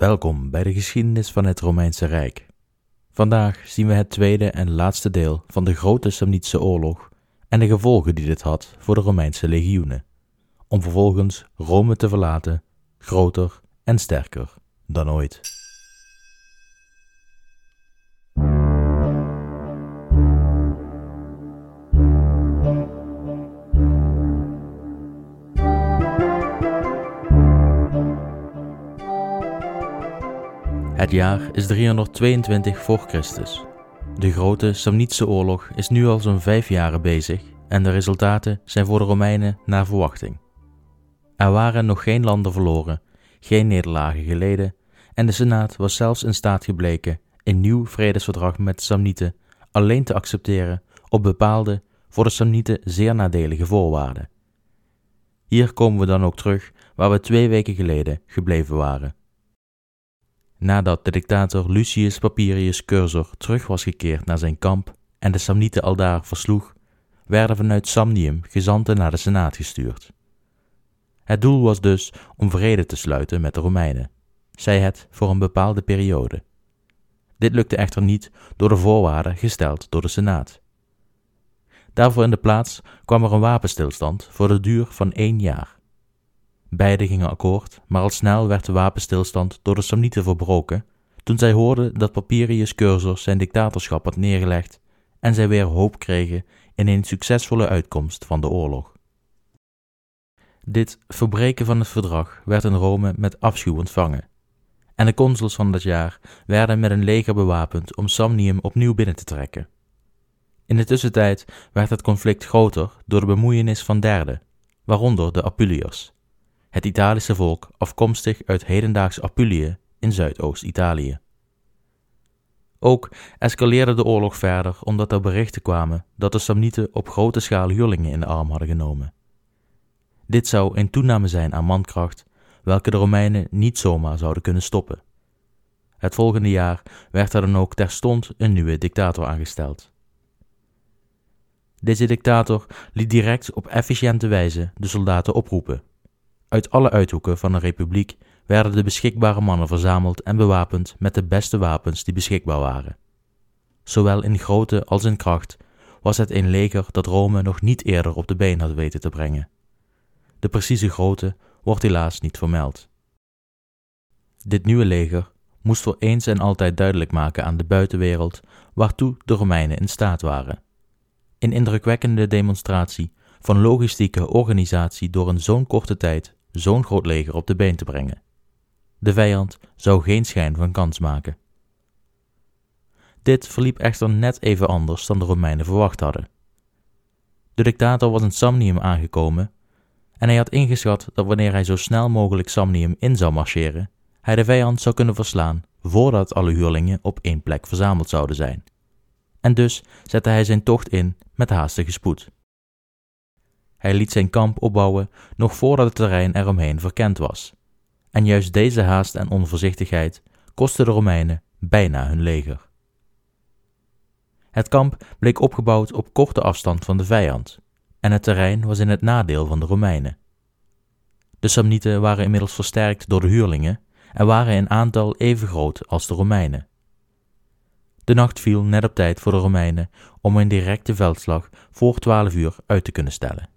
Welkom bij de geschiedenis van het Romeinse Rijk. Vandaag zien we het tweede en laatste deel van de grote Samnitische oorlog en de gevolgen die dit had voor de Romeinse legioenen, om vervolgens Rome te verlaten, groter en sterker dan ooit. Het jaar is 322 voor Christus. De grote Samnitische oorlog is nu al zo'n vijf jaren bezig en de resultaten zijn voor de Romeinen naar verwachting. Er waren nog geen landen verloren, geen nederlagen geleden en de Senaat was zelfs in staat gebleken een nieuw vredesverdrag met Samnieten alleen te accepteren op bepaalde, voor de Samnieten zeer nadelige voorwaarden. Hier komen we dan ook terug waar we twee weken geleden gebleven waren. Nadat de dictator Lucius Papirius Cursor terug was gekeerd naar zijn kamp en de Samnieten aldaar versloeg, werden vanuit Samnium gezanten naar de Senaat gestuurd. Het doel was dus om vrede te sluiten met de Romeinen, zij het voor een bepaalde periode. Dit lukte echter niet door de voorwaarden gesteld door de Senaat. Daarvoor in de plaats kwam er een wapenstilstand voor de duur van één jaar. Beiden gingen akkoord, maar al snel werd de wapenstilstand door de Samnieten verbroken toen zij hoorden dat Papirius Cursor zijn dictatorschap had neergelegd en zij weer hoop kregen in een succesvolle uitkomst van de oorlog. Dit verbreken van het verdrag werd in Rome met afschuw ontvangen, en de consuls van dat jaar werden met een leger bewapend om Samnium opnieuw binnen te trekken. In de tussentijd werd het conflict groter door de bemoeienis van derden, waaronder de Apuliërs, het Italische volk afkomstig uit hedendaags Apulië in Zuidoost-Italië. Ook escaleerde de oorlog verder omdat er berichten kwamen dat de Samnieten op grote schaal huurlingen in de arm hadden genomen. Dit zou een toename zijn aan mankracht, welke de Romeinen niet zomaar zouden kunnen stoppen. Het volgende jaar werd er dan ook terstond een nieuwe dictator aangesteld. Deze dictator liet direct op efficiënte wijze de soldaten oproepen uit alle uithoeken van de republiek werden de beschikbare mannen verzameld en bewapend met de beste wapens die beschikbaar waren. Zowel in grootte als in kracht was het een leger dat Rome nog niet eerder op de been had weten te brengen. De precieze grootte wordt helaas niet vermeld. Dit nieuwe leger moest voor eens en altijd duidelijk maken aan de buitenwereld waartoe de Romeinen in staat waren. Een indrukwekkende demonstratie van logistieke organisatie door in zo'n korte tijd zo'n groot leger op de been te brengen. De vijand zou geen schijn van kans maken. Dit verliep echter net even anders dan de Romeinen verwacht hadden. De dictator was in Samnium aangekomen en hij had ingeschat dat wanneer hij zo snel mogelijk Samnium in zou marcheren, hij de vijand zou kunnen verslaan voordat alle huurlingen op één plek verzameld zouden zijn. En dus zette hij zijn tocht in met haastige spoed. Hij liet zijn kamp opbouwen nog voordat het terrein eromheen verkend was. En juist deze haast en onvoorzichtigheid kostte de Romeinen bijna hun leger. Het kamp bleek opgebouwd op korte afstand van de vijand, en het terrein was in het nadeel van de Romeinen. De Samnieten waren inmiddels versterkt door de huurlingen en waren in aantal even groot als de Romeinen. De nacht viel net op tijd voor de Romeinen om een directe veldslag voor twaalf uur uit te kunnen stellen.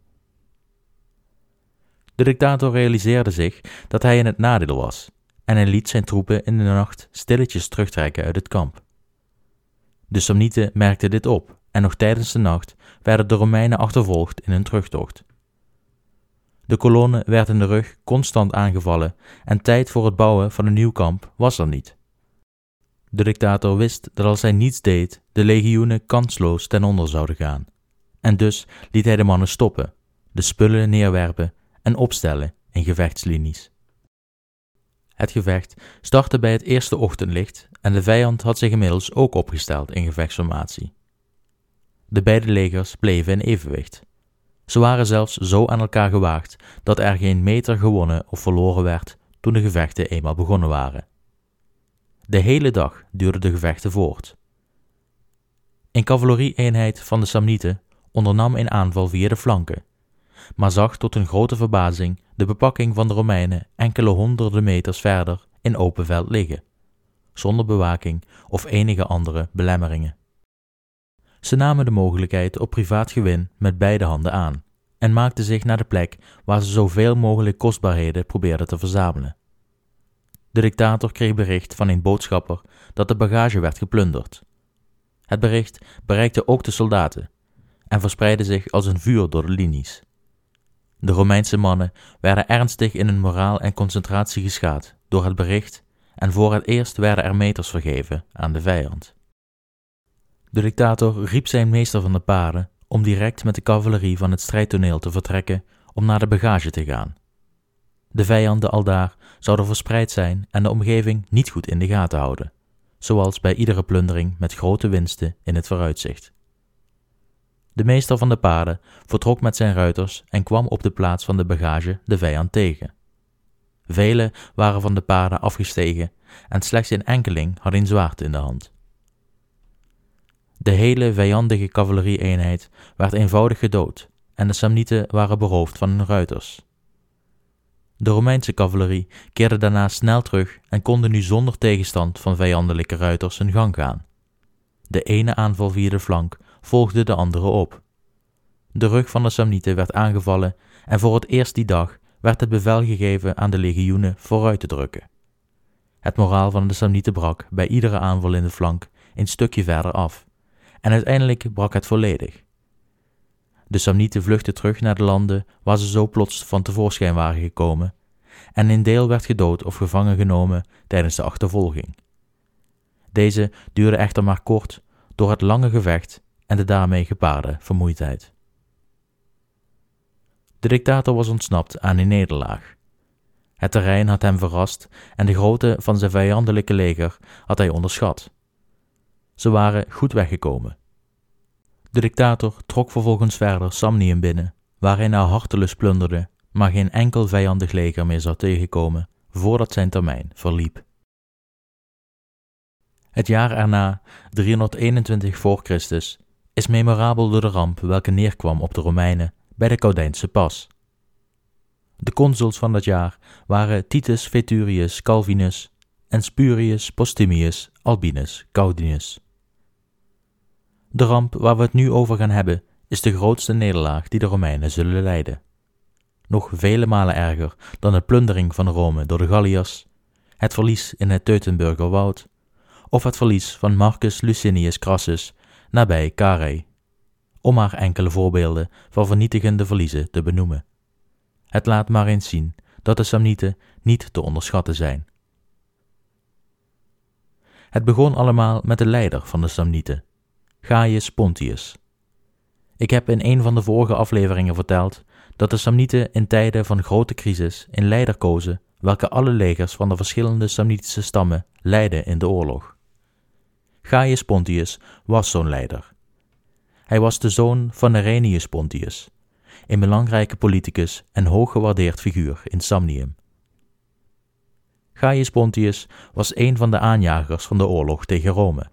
De dictator realiseerde zich dat hij in het nadeel was en hij liet zijn troepen in de nacht stilletjes terugtrekken uit het kamp. De Samnieten merkten dit op en nog tijdens de nacht werden de Romeinen achtervolgd in hun terugtocht. De kolonne werd in de rug constant aangevallen en tijd voor het bouwen van een nieuw kamp was er niet. De dictator wist dat als hij niets deed, de legioenen kansloos ten onder zouden gaan. En dus liet hij de mannen stoppen, de spullen neerwerpen en opstellen in gevechtslinies. Het gevecht startte bij het eerste ochtendlicht en de vijand had zich inmiddels ook opgesteld in gevechtsformatie. De beide legers bleven in evenwicht. Ze waren zelfs zo aan elkaar gewaagd dat er geen meter gewonnen of verloren werd toen de gevechten eenmaal begonnen waren. De hele dag duurden de gevechten voort. Een cavalerieeenheid van de Samnieten ondernam een aanval via de flanken maar zag tot hun grote verbazing de bepakking van de Romeinen enkele honderden meters verder in open veld liggen, zonder bewaking of enige andere belemmeringen. Ze namen de mogelijkheid op privaat gewin met beide handen aan en maakten zich naar de plek waar ze zoveel mogelijk kostbaarheden probeerden te verzamelen. De dictator kreeg bericht van een boodschapper dat de bagage werd geplunderd. Het bericht bereikte ook de soldaten en verspreidde zich als een vuur door de linies. De Romeinse mannen werden ernstig in hun moraal en concentratie geschaad door het bericht en voor het eerst werden er meters vergeven aan de vijand. De dictator riep zijn meester van de paarden om direct met de cavalerie van het strijdtoneel te vertrekken om naar de bagage te gaan. De vijanden aldaar zouden verspreid zijn en de omgeving niet goed in de gaten houden, zoals bij iedere plundering met grote winsten in het vooruitzicht. De meester van de paarden vertrok met zijn ruiters en kwam op de plaats van de bagage de vijand tegen. Velen waren van de paarden afgestegen en slechts een enkeling had een zwaard in de hand. De hele vijandige cavalerieeenheid werd eenvoudig gedood en de Samnieten waren beroofd van hun ruiters. De Romeinse cavalerie keerde daarna snel terug en konden nu zonder tegenstand van vijandelijke ruiters hun gang gaan. De ene aanval via de flank volgde de andere op. De rug van de Samnieten werd aangevallen en voor het eerst die dag werd het bevel gegeven aan de legioenen vooruit te drukken. Het moraal van de Samnieten brak bij iedere aanval in de flank een stukje verder af, en uiteindelijk brak het volledig. De Samnieten vluchtten terug naar de landen waar ze zo plots van tevoorschijn waren gekomen, en een deel werd gedood of gevangen genomen tijdens de achtervolging. Deze duurde echter maar kort door het lange gevecht en de daarmee gepaarde vermoeidheid. De dictator was ontsnapt aan een nederlaag. Het terrein had hem verrast en de grootte van zijn vijandelijke leger had hij onderschat. Ze waren goed weggekomen. De dictator trok vervolgens verder Samnium binnen, waar hij naar hartelust plunderde, maar geen enkel vijandig leger meer zou tegenkomen voordat zijn termijn verliep. Het jaar erna, 321 voor Christus, is memorabel door de ramp welke neerkwam op de Romeinen bij de Caudijnse pas. De consuls van dat jaar waren Titus Veturius Calvinus en Spurius Postumius Albinus Gaudinus. De ramp waar we het nu over gaan hebben is de grootste nederlaag die de Romeinen zullen lijden. Nog vele malen erger dan de plundering van Rome door de Galliërs, het verlies in het Teutenburger woud of het verlies van Marcus Licinius Crassus nabij Carrhae, om maar enkele voorbeelden van vernietigende verliezen te benoemen. Het laat maar eens zien dat de Samnieten niet te onderschatten zijn. Het begon allemaal met de leider van de Samnieten, Gaius Pontius. Ik heb in een van de vorige afleveringen verteld dat de Samnieten in tijden van grote crisis een leider kozen welke alle legers van de verschillende Samnitische stammen leidden in de oorlog. Gaius Pontius was zo'n leider. Hij was de zoon van Nerenius Pontius, een belangrijke politicus en hooggewaardeerd figuur in Samnium. Gaius Pontius was een van de aanjagers van de oorlog tegen Rome.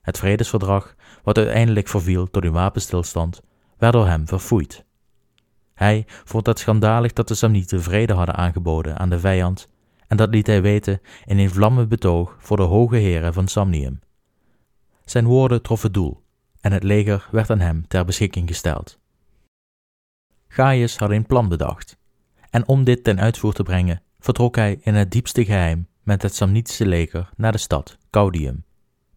Het vredesverdrag, wat uiteindelijk verviel door een wapenstilstand, werd door hem verfoeid. Hij vond het schandalig dat de Samnieten vrede hadden aangeboden aan de vijand, en dat liet hij weten in een vlammend betoog voor de hoge heren van Samnium. Zijn woorden troffen doel, en het leger werd aan hem ter beschikking gesteld. Gaius had een plan bedacht, en om dit ten uitvoer te brengen, vertrok hij in het diepste geheim met het Samnitische leger naar de stad Caudium,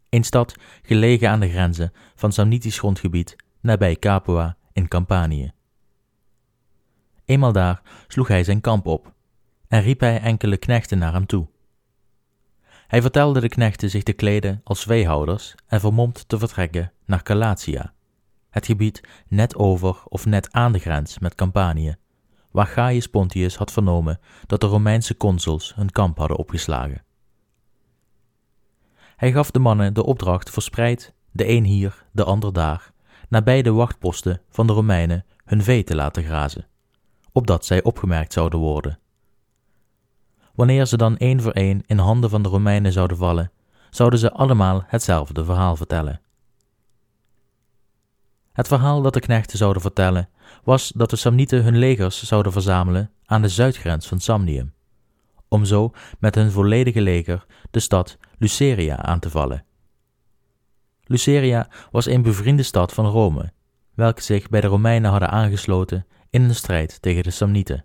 een stad gelegen aan de grenzen van Samnitisch grondgebied nabij Capua in Campanië. Eenmaal daar sloeg hij zijn kamp op en riep hij enkele knechten naar hem toe. Hij vertelde de knechten zich te kleden als veehouders en vermomd te vertrekken naar Calatia, het gebied net over of net aan de grens met Campanië, waar Gaius Pontius had vernomen dat de Romeinse consuls hun kamp hadden opgeslagen. Hij gaf de mannen de opdracht verspreid, de een hier, de ander daar, nabij de wachtposten van de Romeinen hun vee te laten grazen, opdat zij opgemerkt zouden worden. Wanneer ze dan één voor één in handen van de Romeinen zouden vallen, zouden ze allemaal hetzelfde verhaal vertellen. Het verhaal dat de knechten zouden vertellen was dat de Samnieten hun legers zouden verzamelen aan de zuidgrens van Samnium, om zo met hun volledige leger de stad Luceria aan te vallen. Luceria was een bevriende stad van Rome, welke zich bij de Romeinen hadden aangesloten in een strijd tegen de Samnieten.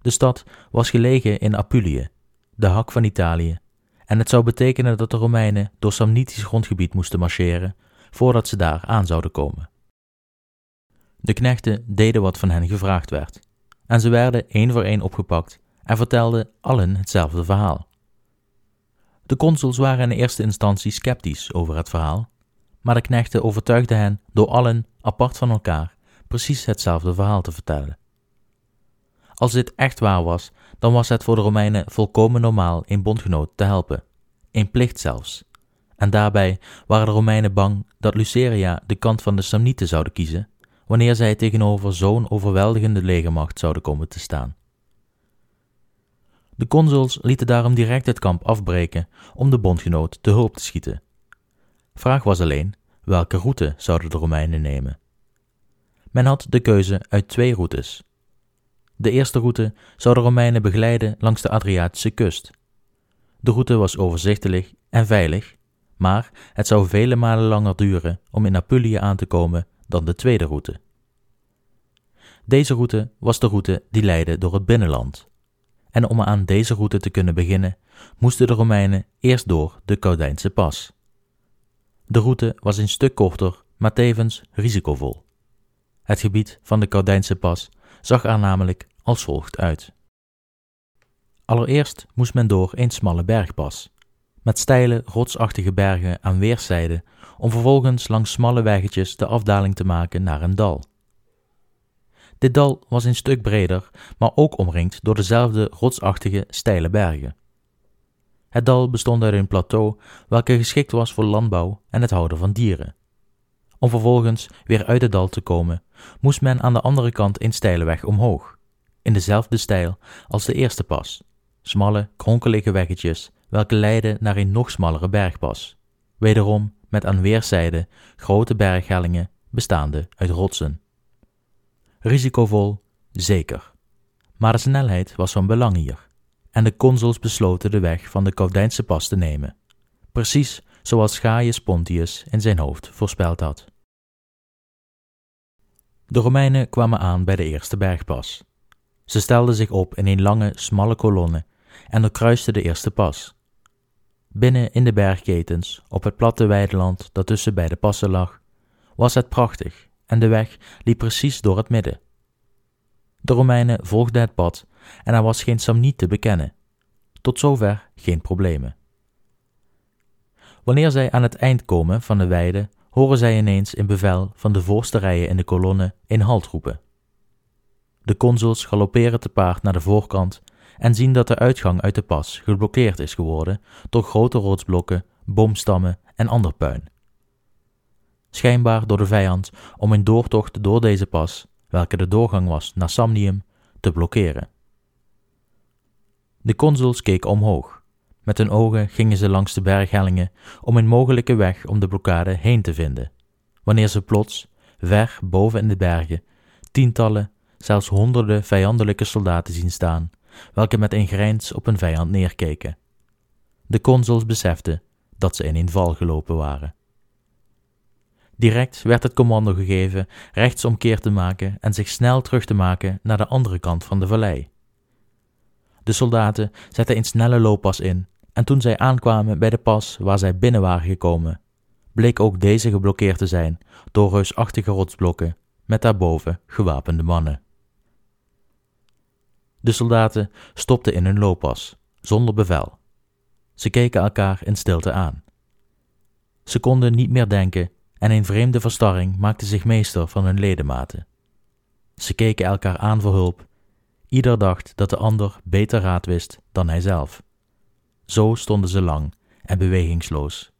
De stad was gelegen in Apulië, de hak van Italië, en het zou betekenen dat de Romeinen door Samnitisch grondgebied moesten marcheren voordat ze daar aan zouden komen. De knechten deden wat van hen gevraagd werd, en ze werden één voor één opgepakt en vertelden allen hetzelfde verhaal. De consuls waren in eerste instantie sceptisch over het verhaal, maar de knechten overtuigden hen door allen apart van elkaar precies hetzelfde verhaal te vertellen. Als dit echt waar was, dan was het voor de Romeinen volkomen normaal een bondgenoot te helpen, een plicht zelfs. En daarbij waren de Romeinen bang dat Luceria de kant van de Samnieten zouden kiezen, wanneer zij tegenover zo'n overweldigende legermacht zouden komen te staan. De consuls lieten daarom direct het kamp afbreken om de bondgenoot te hulp te schieten. Vraag was alleen welke route zouden de Romeinen nemen. Men had de keuze uit twee routes. De eerste route zou de Romeinen begeleiden langs de Adriatische kust. De route was overzichtelijk en veilig, maar het zou vele malen langer duren om in Apulië aan te komen dan de tweede route. Deze route was de route die leidde door het binnenland. En om aan deze route te kunnen beginnen, moesten de Romeinen eerst door de Caudijnse pas. De route was een stuk korter, maar tevens risicovol. Het gebied van de Caudijnse pas zag er namelijk als volgt uit. Allereerst moest men door een smalle bergpas, met steile, rotsachtige bergen aan weerszijden, om vervolgens langs smalle weggetjes de afdaling te maken naar een dal. Dit dal was een stuk breder, maar ook omringd door dezelfde rotsachtige, steile bergen. Het dal bestond uit een plateau welke geschikt was voor landbouw en het houden van dieren. Om vervolgens weer uit het dal te komen, moest men aan de andere kant een steile weg omhoog, in dezelfde stijl als de eerste pas, smalle, kronkelige weggetjes welke leidden naar een nog smallere bergpas, wederom met aan weerszijden grote berghellingen bestaande uit rotsen. Risicovol, zeker. Maar de snelheid was van belang hier, en de consuls besloten de weg van de Caudijnse pas te nemen, precies zoals Gaius Pontius in zijn hoofd voorspeld had. De Romeinen kwamen aan bij de eerste bergpas. Ze stelden zich op in een lange, smalle kolonne en doorkruisten de eerste pas. Binnen in de bergketens, op het platte weideland dat tussen beide passen lag, was het prachtig en de weg liep precies door het midden. De Romeinen volgden het pad en er was geen Samniet te bekennen. Tot zover geen problemen. Wanneer zij aan het eind komen van de weide, horen zij ineens in bevel van de voorste rijen in de kolonne in halt roepen. De consuls galopperen te paard naar de voorkant en zien dat de uitgang uit de pas geblokkeerd is geworden door grote rotsblokken, boomstammen en ander puin schijnbaar door de vijand om een doortocht door deze pas, welke de doorgang was naar Samnium, te blokkeren. De consuls keken omhoog. Met hun ogen gingen ze langs de berghellingen om een mogelijke weg om de blokkade heen te vinden, wanneer ze plots, ver boven in de bergen, tientallen, zelfs honderden vijandelijke soldaten zien staan, welke met een grijns op een vijand neerkeken. De consuls beseften dat ze in een val gelopen waren. Direct werd het commando gegeven rechtsomkeer te maken en zich snel terug te maken naar de andere kant van de vallei. De soldaten zetten een snelle looppas in, en toen zij aankwamen bij de pas waar zij binnen waren gekomen, bleek ook deze geblokkeerd te zijn door reusachtige rotsblokken met daarboven gewapende mannen. De soldaten stopten in hun looppas, zonder bevel. Ze keken elkaar in stilte aan. Ze konden niet meer denken en een vreemde verstarring maakte zich meester van hun ledematen. Ze keken elkaar aan voor hulp. Ieder dacht dat de ander beter raad wist dan hij zelf. Zo stonden ze lang en bewegingsloos.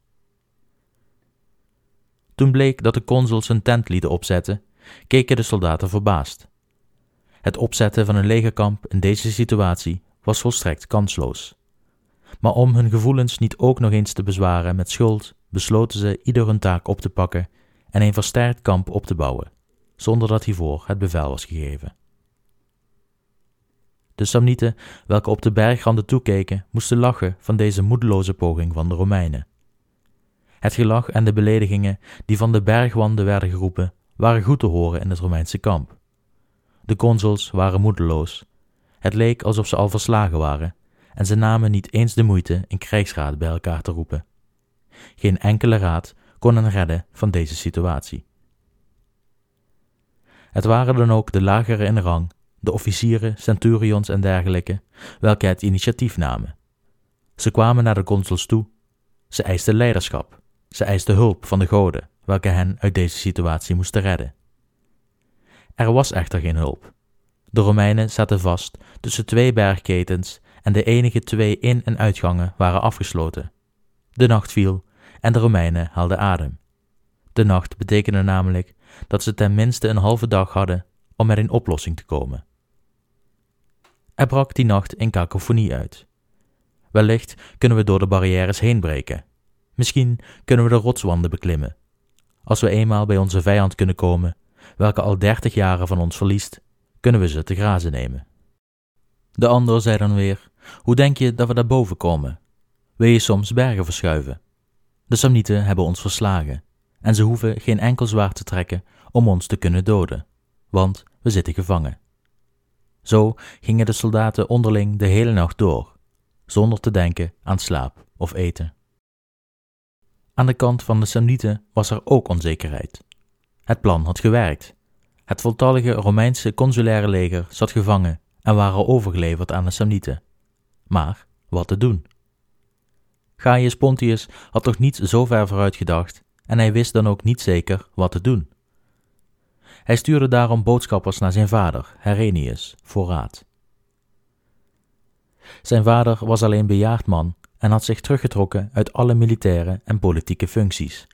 Toen bleek dat de consuls een tent lieten opzetten, keken de soldaten verbaasd. Het opzetten van een legerkamp in deze situatie was volstrekt kansloos. Maar om hun gevoelens niet ook nog eens te bezwaren met schuld, besloten ze ieder hun taak op te pakken en een versterkt kamp op te bouwen, zonder dat hiervoor het bevel was gegeven. De Samnieten, welke op de bergranden toekeken, moesten lachen van deze moedeloze poging van de Romeinen. Het gelach en de beledigingen die van de bergwanden werden geroepen, waren goed te horen in het Romeinse kamp. De consuls waren moedeloos. Het leek alsof ze al verslagen waren, en ze namen niet eens de moeite een krijgsraad bij elkaar te roepen. Geen enkele raad kon hen redden van deze situatie. Het waren dan ook de lagere in rang, de officieren, centurions en dergelijke, welke het initiatief namen. Ze kwamen naar de consuls toe. Ze eisten leiderschap. Ze eisten hulp van de goden, welke hen uit deze situatie moesten redden. Er was echter geen hulp. De Romeinen zaten vast tussen twee bergketens en de enige twee in- en uitgangen waren afgesloten. De nacht viel en de Romeinen haalden adem. De nacht betekende namelijk dat ze ten minste een halve dag hadden om met een oplossing te komen. Er brak die nacht een kakofonie uit. Wellicht kunnen we door de barrières heen breken. Misschien kunnen we de rotswanden beklimmen. Als we eenmaal bij onze vijand kunnen komen, welke al dertig jaren van ons verliest, kunnen we ze te grazen nemen. De ander zei dan weer: Hoe denk je dat we daar boven komen? Wil je soms bergen verschuiven? De Samnieten hebben ons verslagen, en ze hoeven geen enkel zwaard te trekken om ons te kunnen doden, want we zitten gevangen. Zo gingen de soldaten onderling de hele nacht door, zonder te denken aan slaap of eten. Aan de kant van de Samnieten was er ook onzekerheid. Het plan had gewerkt. Het voltallige Romeinse consulaire leger zat gevangen en waren overgeleverd aan de Samnieten. Maar wat te doen? Gaius Pontius had toch niet zo ver vooruit gedacht en hij wist dan ook niet zeker wat te doen. Hij stuurde daarom boodschappers naar zijn vader, Herenius, voor raad. Zijn vader was alleen bejaard man en had zich teruggetrokken uit alle militaire en politieke functies.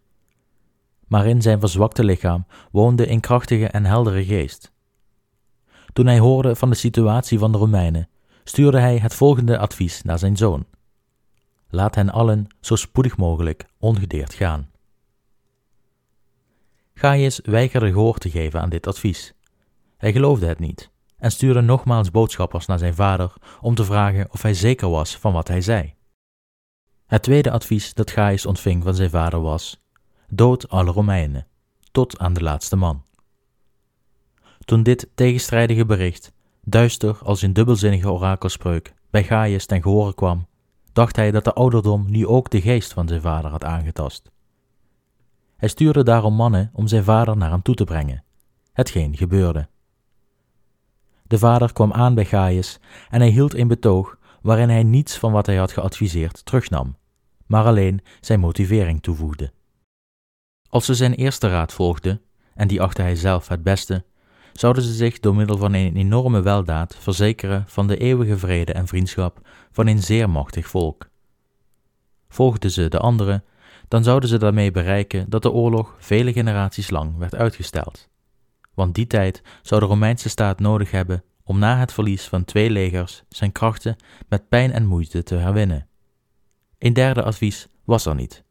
Maar in zijn verzwakte lichaam woonde een krachtige en heldere geest. Toen hij hoorde van de situatie van de Romeinen, stuurde hij het volgende advies naar zijn zoon: Laat hen allen zo spoedig mogelijk ongedeerd gaan. Gaius weigerde gehoor te geven aan dit advies. Hij geloofde het niet en stuurde nogmaals boodschappers naar zijn vader om te vragen of hij zeker was van wat hij zei. Het tweede advies dat Gaius ontving van zijn vader was: dood alle Romeinen, tot aan de laatste man. Toen dit tegenstrijdige bericht, duister als een dubbelzinnige orakelspreuk, bij Gaius ten gehore kwam, dacht hij dat de ouderdom nu ook de geest van zijn vader had aangetast. Hij stuurde daarom mannen om zijn vader naar hem toe te brengen, hetgeen gebeurde. De vader kwam aan bij Gaius en hij hield een betoog waarin hij niets van wat hij had geadviseerd terugnam, maar alleen zijn motivering toevoegde. Als ze zijn eerste raad volgden, en die achtte hij zelf het beste, zouden ze zich door middel van een enorme weldaad verzekeren van de eeuwige vrede en vriendschap van een zeer machtig volk. Volgden ze de andere, dan zouden ze daarmee bereiken dat de oorlog vele generaties lang werd uitgesteld. Want die tijd zou de Romeinse staat nodig hebben om na het verlies van twee legers zijn krachten met pijn en moeite te herwinnen. Een derde advies was er niet.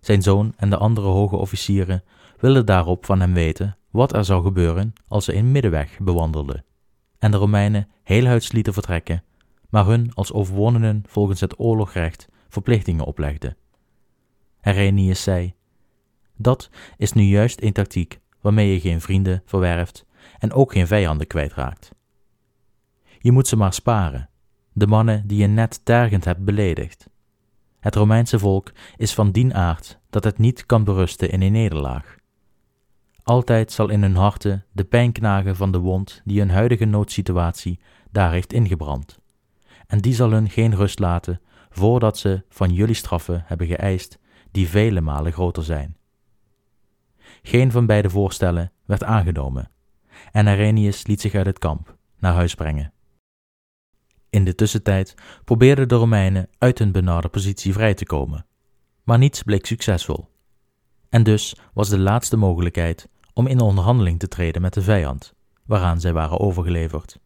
Zijn zoon en de andere hoge officieren wilden daarop van hem weten wat er zou gebeuren als ze een middenweg bewandelden en de Romeinen heelhuids lieten vertrekken, maar hun als overwonnenen volgens het oorlogrecht verplichtingen oplegden. Herenius zei: Dat is nu juist een tactiek waarmee je geen vrienden verwerft en ook geen vijanden kwijtraakt. Je moet ze maar sparen, de mannen die je net tergend hebt beledigd. Het Romeinse volk is van dien aard dat het niet kan berusten in een nederlaag. Altijd zal in hun harten de pijn knagen van de wond die hun huidige noodsituatie daar heeft ingebrand. En die zal hun geen rust laten voordat ze van jullie straffen hebben geëist die vele malen groter zijn. Geen van beide voorstellen werd aangenomen, en Arrhenius liet zich uit het kamp naar huis brengen. In de tussentijd probeerden de Romeinen uit hun benarde positie vrij te komen, maar niets bleek succesvol. En dus was de laatste mogelijkheid om in onderhandeling te treden met de vijand, waaraan zij waren overgeleverd.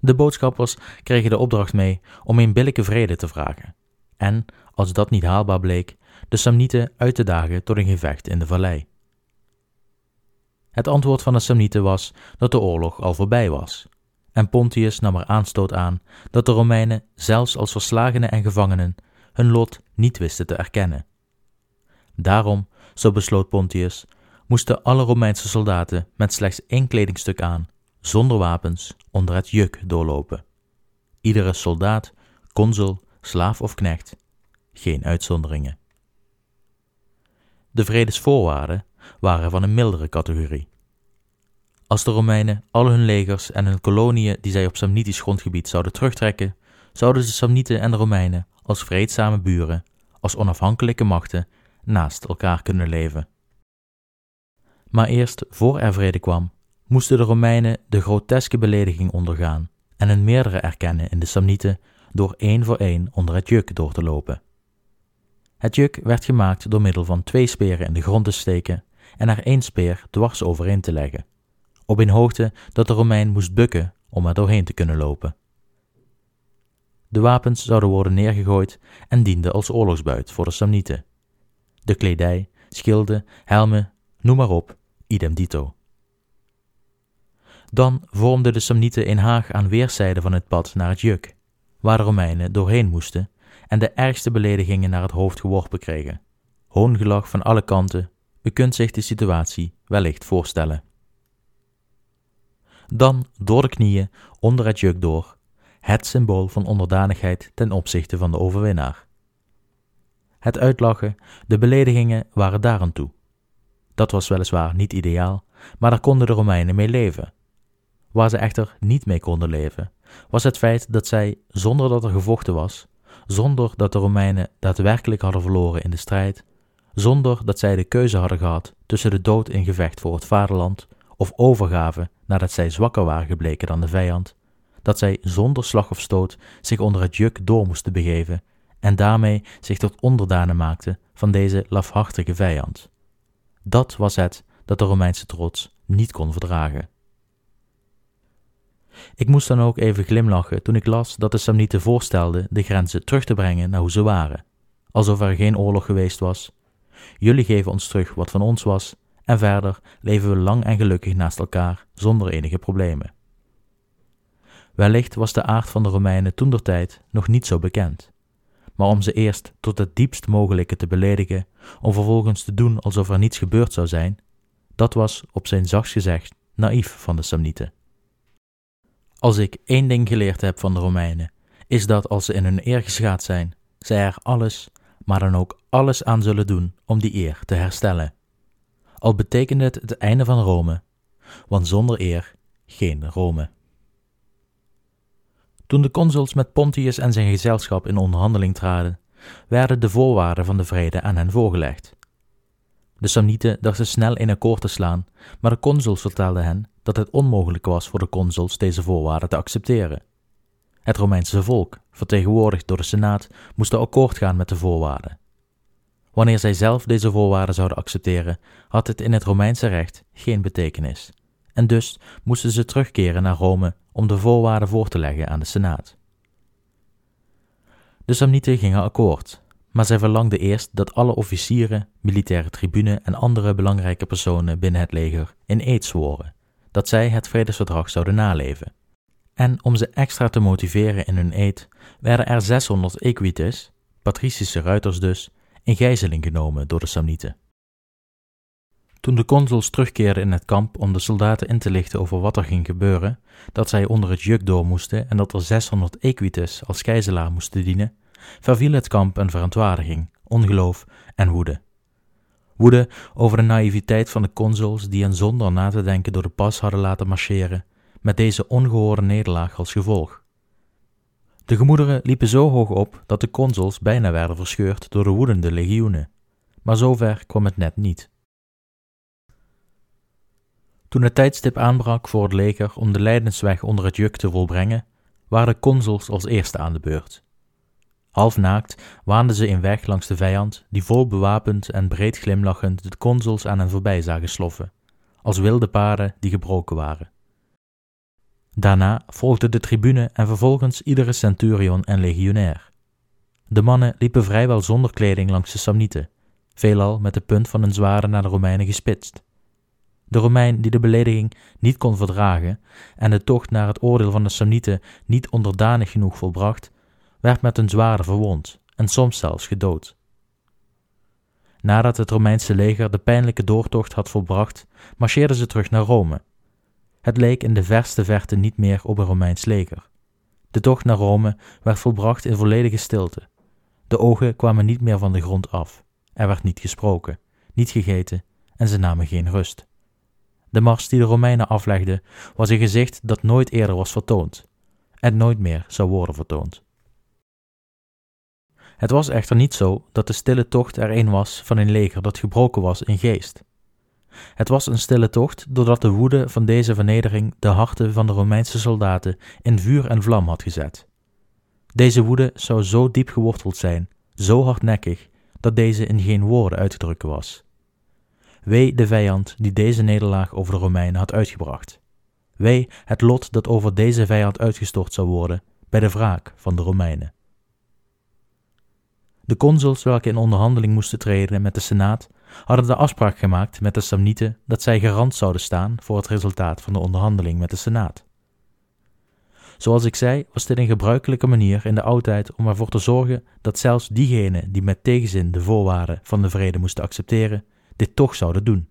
De boodschappers kregen de opdracht mee om een billijke vrede te vragen, en, als dat niet haalbaar bleek, de Samnieten uit te dagen tot een gevecht in de vallei. Het antwoord van de Samnieten was dat de oorlog al voorbij was en Pontius nam er aanstoot aan dat de Romeinen, zelfs als verslagenen en gevangenen, hun lot niet wisten te erkennen. Daarom, zo besloot Pontius, moesten alle Romeinse soldaten met slechts één kledingstuk aan, zonder wapens, onder het juk doorlopen. Iedere soldaat, consul, slaaf of knecht, geen uitzonderingen. De vredesvoorwaarden waren van een mildere categorie. Als de Romeinen al hun legers en hun koloniën die zij op Samnitisch grondgebied zouden terugtrekken, zouden de Samnieten en de Romeinen als vreedzame buren, als onafhankelijke machten, naast elkaar kunnen leven. Maar eerst voor er vrede kwam, moesten de Romeinen de groteske belediging ondergaan en een meerdere erkennen in de Samnieten door één voor één onder het juk door te lopen. Het juk werd gemaakt door middel van twee speren in de grond te steken en er één speer dwars overheen te leggen, op een hoogte dat de Romein moest bukken om er doorheen te kunnen lopen. De wapens zouden worden neergegooid en dienden als oorlogsbuit voor de Samnieten. De kledij, schilden, helmen, noem maar op, idem dito. Dan vormden de Samnieten een haag aan weerszijden van het pad naar het juk, waar de Romeinen doorheen moesten en de ergste beledigingen naar het hoofd geworpen kregen. Hoongelach van alle kanten, u kunt zich de situatie wellicht voorstellen. Dan door de knieën, onder het juk door, het symbool van onderdanigheid ten opzichte van de overwinnaar. Het uitlachen, de beledigingen waren daar aan toe. Dat was weliswaar niet ideaal, maar daar konden de Romeinen mee leven. Waar ze echter niet mee konden leven, was het feit dat zij, zonder dat er gevochten was, zonder dat de Romeinen daadwerkelijk hadden verloren in de strijd, zonder dat zij de keuze hadden gehad tussen de dood in gevecht voor het vaderland of overgave nadat zij zwakker waren gebleken dan de vijand, dat zij zonder slag of stoot zich onder het juk door moesten begeven en daarmee zich tot onderdanen maakten van deze lafhartige vijand. Dat was het dat de Romeinse trots niet kon verdragen. Ik moest dan ook even glimlachen toen ik las dat de Samnieten voorstelden de grenzen terug te brengen naar hoe ze waren, alsof er geen oorlog geweest was. Jullie geven ons terug wat van ons was, en verder leven we lang en gelukkig naast elkaar zonder enige problemen. Wellicht was de aard van de Romeinen toen der tijd nog niet zo bekend. Maar om ze eerst tot het diepst mogelijke te beledigen, om vervolgens te doen alsof er niets gebeurd zou zijn, dat was op zijn zachtst gezegd naïef van de Samnieten. Als ik één ding geleerd heb van de Romeinen, is dat als ze in hun eer geschaad zijn, zij er alles, maar dan ook alles aan zullen doen om die eer te herstellen. Al betekent het het einde van Rome, want zonder eer geen Rome. Toen de consuls met Pontius en zijn gezelschap in onderhandeling traden, werden de voorwaarden van de vrede aan hen voorgelegd. De Samnieten dachten snel in akkoord te slaan, maar de consuls vertelden hen dat het onmogelijk was voor de consuls deze voorwaarden te accepteren. Het Romeinse volk, vertegenwoordigd door de Senaat, moest akkoord gaan met de voorwaarden. Wanneer zij zelf deze voorwaarden zouden accepteren, had het in het Romeinse recht geen betekenis, en dus moesten ze terugkeren naar Rome om de voorwaarden voor te leggen aan de Senaat. De Samnieten gingen akkoord, maar zij verlangden eerst dat alle officieren, militaire tribune en andere belangrijke personen binnen het leger in eed zworen dat zij het vredesverdrag zouden naleven. En om ze extra te motiveren in hun eed, werden er 600 equites, patricische ruiters dus, in gijzeling genomen door de Samnieten. Toen de consuls terugkeerden in het kamp om de soldaten in te lichten over wat er ging gebeuren, dat zij onder het juk door moesten en dat er 600 equites als gijzelaar moesten dienen, verviel het kamp een verontwaardiging, ongeloof en woede. Woede over de naïviteit van de consuls die hen zonder na te denken door de pas hadden laten marcheren, met deze ongehoorde nederlaag als gevolg. De gemoederen liepen zo hoog op dat de consuls bijna werden verscheurd door de woedende legioenen, maar zover kwam het net niet. Toen het tijdstip aanbrak voor het leger om de lijdensweg onder het juk te volbrengen, waren de consuls als eerste aan de beurt. Half naakt waanden ze in weg langs de vijand, die vol bewapend en breed glimlachend de consuls aan hen voorbij zagen sloffen, als wilde paarden die gebroken waren. Daarna volgde de tribune en vervolgens iedere centurion en legionair. De mannen liepen vrijwel zonder kleding langs de Samnieten, veelal met de punt van hun zwaarden naar de Romeinen gespitst. De Romein die de belediging niet kon verdragen en de tocht naar het oordeel van de Samnieten niet onderdanig genoeg volbracht, werd met een zwaarde verwond en soms zelfs gedood. Nadat het Romeinse leger de pijnlijke doortocht had volbracht, marcheerden ze terug naar Rome. Het leek in de verste verte niet meer op een Romeins leger. De tocht naar Rome werd volbracht in volledige stilte. De ogen kwamen niet meer van de grond af. Er werd niet gesproken, niet gegeten en ze namen geen rust. De mars die de Romeinen aflegden was een gezicht dat nooit eerder was vertoond en nooit meer zou worden vertoond. Het was echter niet zo dat de stille tocht er een was van een leger dat gebroken was in geest. Het was een stille tocht doordat de woede van deze vernedering de harten van de Romeinse soldaten in vuur en vlam had gezet. Deze woede zou zo diep geworteld zijn, zo hardnekkig, dat deze in geen woorden uit te drukken was. Wee de vijand die deze nederlaag over de Romeinen had uitgebracht. Wee het lot dat over deze vijand uitgestort zou worden bij de wraak van de Romeinen. De consuls welke in onderhandeling moesten treden met de Senaat hadden de afspraak gemaakt met de Samnieten dat zij garant zouden staan voor het resultaat van de onderhandeling met de Senaat. Zoals ik zei, was dit een gebruikelijke manier in de oudheid om ervoor te zorgen dat zelfs diegenen die met tegenzin de voorwaarden van de vrede moesten accepteren, dit toch zouden doen.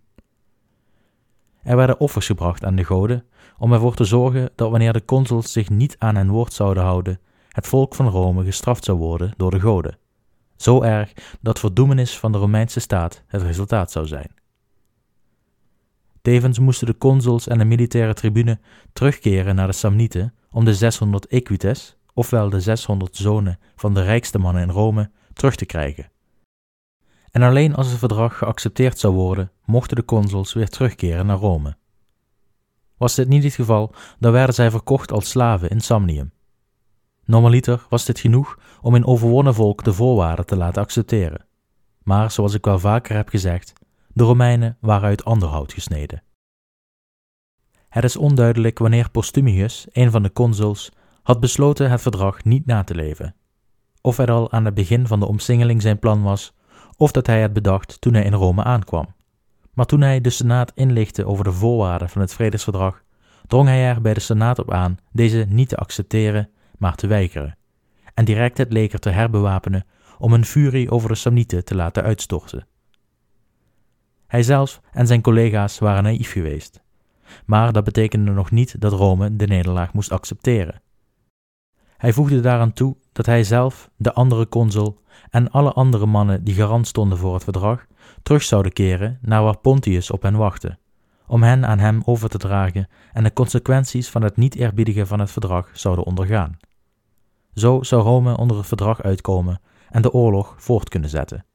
Er werden offers gebracht aan de goden om ervoor te zorgen dat wanneer de consuls zich niet aan hun woord zouden houden, het volk van Rome gestraft zou worden door de goden. Zo erg dat verdoemenis van de Romeinse staat het resultaat zou zijn. Tevens moesten de consuls en de militaire tribune terugkeren naar de Samnieten om de 600 equites, ofwel de 600 zonen van de rijkste mannen in Rome, terug te krijgen. En alleen als het verdrag geaccepteerd zou worden, mochten de consuls weer terugkeren naar Rome. Was dit niet het geval, dan werden zij verkocht als slaven in Samnium. Normaliter was dit genoeg om een overwonnen volk de voorwaarden te laten accepteren. Maar zoals ik wel vaker heb gezegd, de Romeinen waren uit ander hout gesneden. Het is onduidelijk wanneer Postumius, een van de consuls, had besloten het verdrag niet na te leven. Of het al aan het begin van de omsingeling zijn plan was, of dat hij het bedacht toen hij in Rome aankwam. Maar toen hij de Senaat inlichtte over de voorwaarden van het vredesverdrag, drong hij er bij de Senaat op aan deze niet te accepteren maar te weigeren, en direct het leger te herbewapenen om een furie over de Samnieten te laten uitstorten. Hij zelf en zijn collega's waren naïef geweest, maar dat betekende nog niet dat Rome de nederlaag moest accepteren. Hij voegde daaraan toe dat hij zelf, de andere consul en alle andere mannen die garant stonden voor het verdrag, terug zouden keren naar waar Pontius op hen wachtte, om hen aan hem over te dragen en de consequenties van het niet eerbiedigen van het verdrag zouden ondergaan. Zo zou Rome onder het verdrag uitkomen en de oorlog voort kunnen zetten.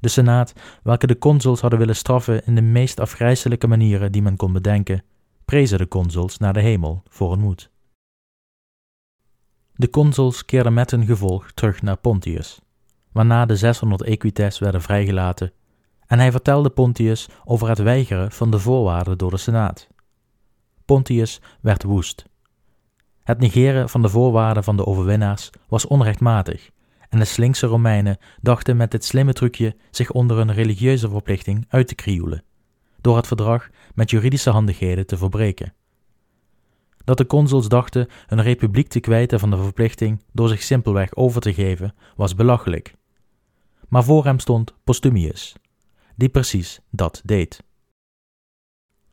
De Senaat, welke de consuls hadden willen straffen in de meest afgrijselijke manieren die men kon bedenken, prezen de consuls naar de hemel voor hun moed. De consuls keerden met hun gevolg terug naar Pontius, waarna de 600 equites werden vrijgelaten, en hij vertelde Pontius over het weigeren van de voorwaarden door de Senaat. Pontius werd woest het negeren van de voorwaarden van de overwinnaars was onrechtmatig, en de slinkse Romeinen dachten met dit slimme trucje zich onder een religieuze verplichting uit te krioelen, door het verdrag met juridische handigheden te verbreken. Dat de consuls dachten een republiek te kwijten van de verplichting door zich simpelweg over te geven, was belachelijk. Maar voor hem stond Postumius, die precies dat deed.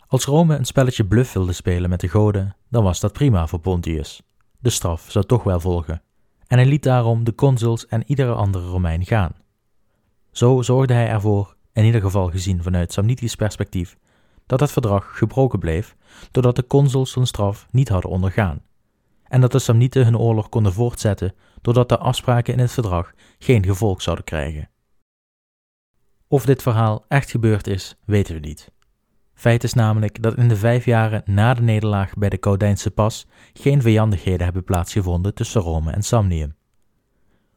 Als Rome een spelletje bluff wilde spelen met de goden, dan was dat prima voor Pontius. De straf zou toch wel volgen. En hij liet daarom de consuls en iedere andere Romein gaan. Zo zorgde hij ervoor, in ieder geval gezien vanuit Samnitisch perspectief, dat het verdrag gebroken bleef, doordat de consuls hun straf niet hadden ondergaan. En dat de Samnieten hun oorlog konden voortzetten, doordat de afspraken in het verdrag geen gevolg zouden krijgen. Of dit verhaal echt gebeurd is, weten we niet. Feit is namelijk dat in de vijf jaren na de nederlaag bij de Caudijnse Pas geen vijandigheden hebben plaatsgevonden tussen Rome en Samnium.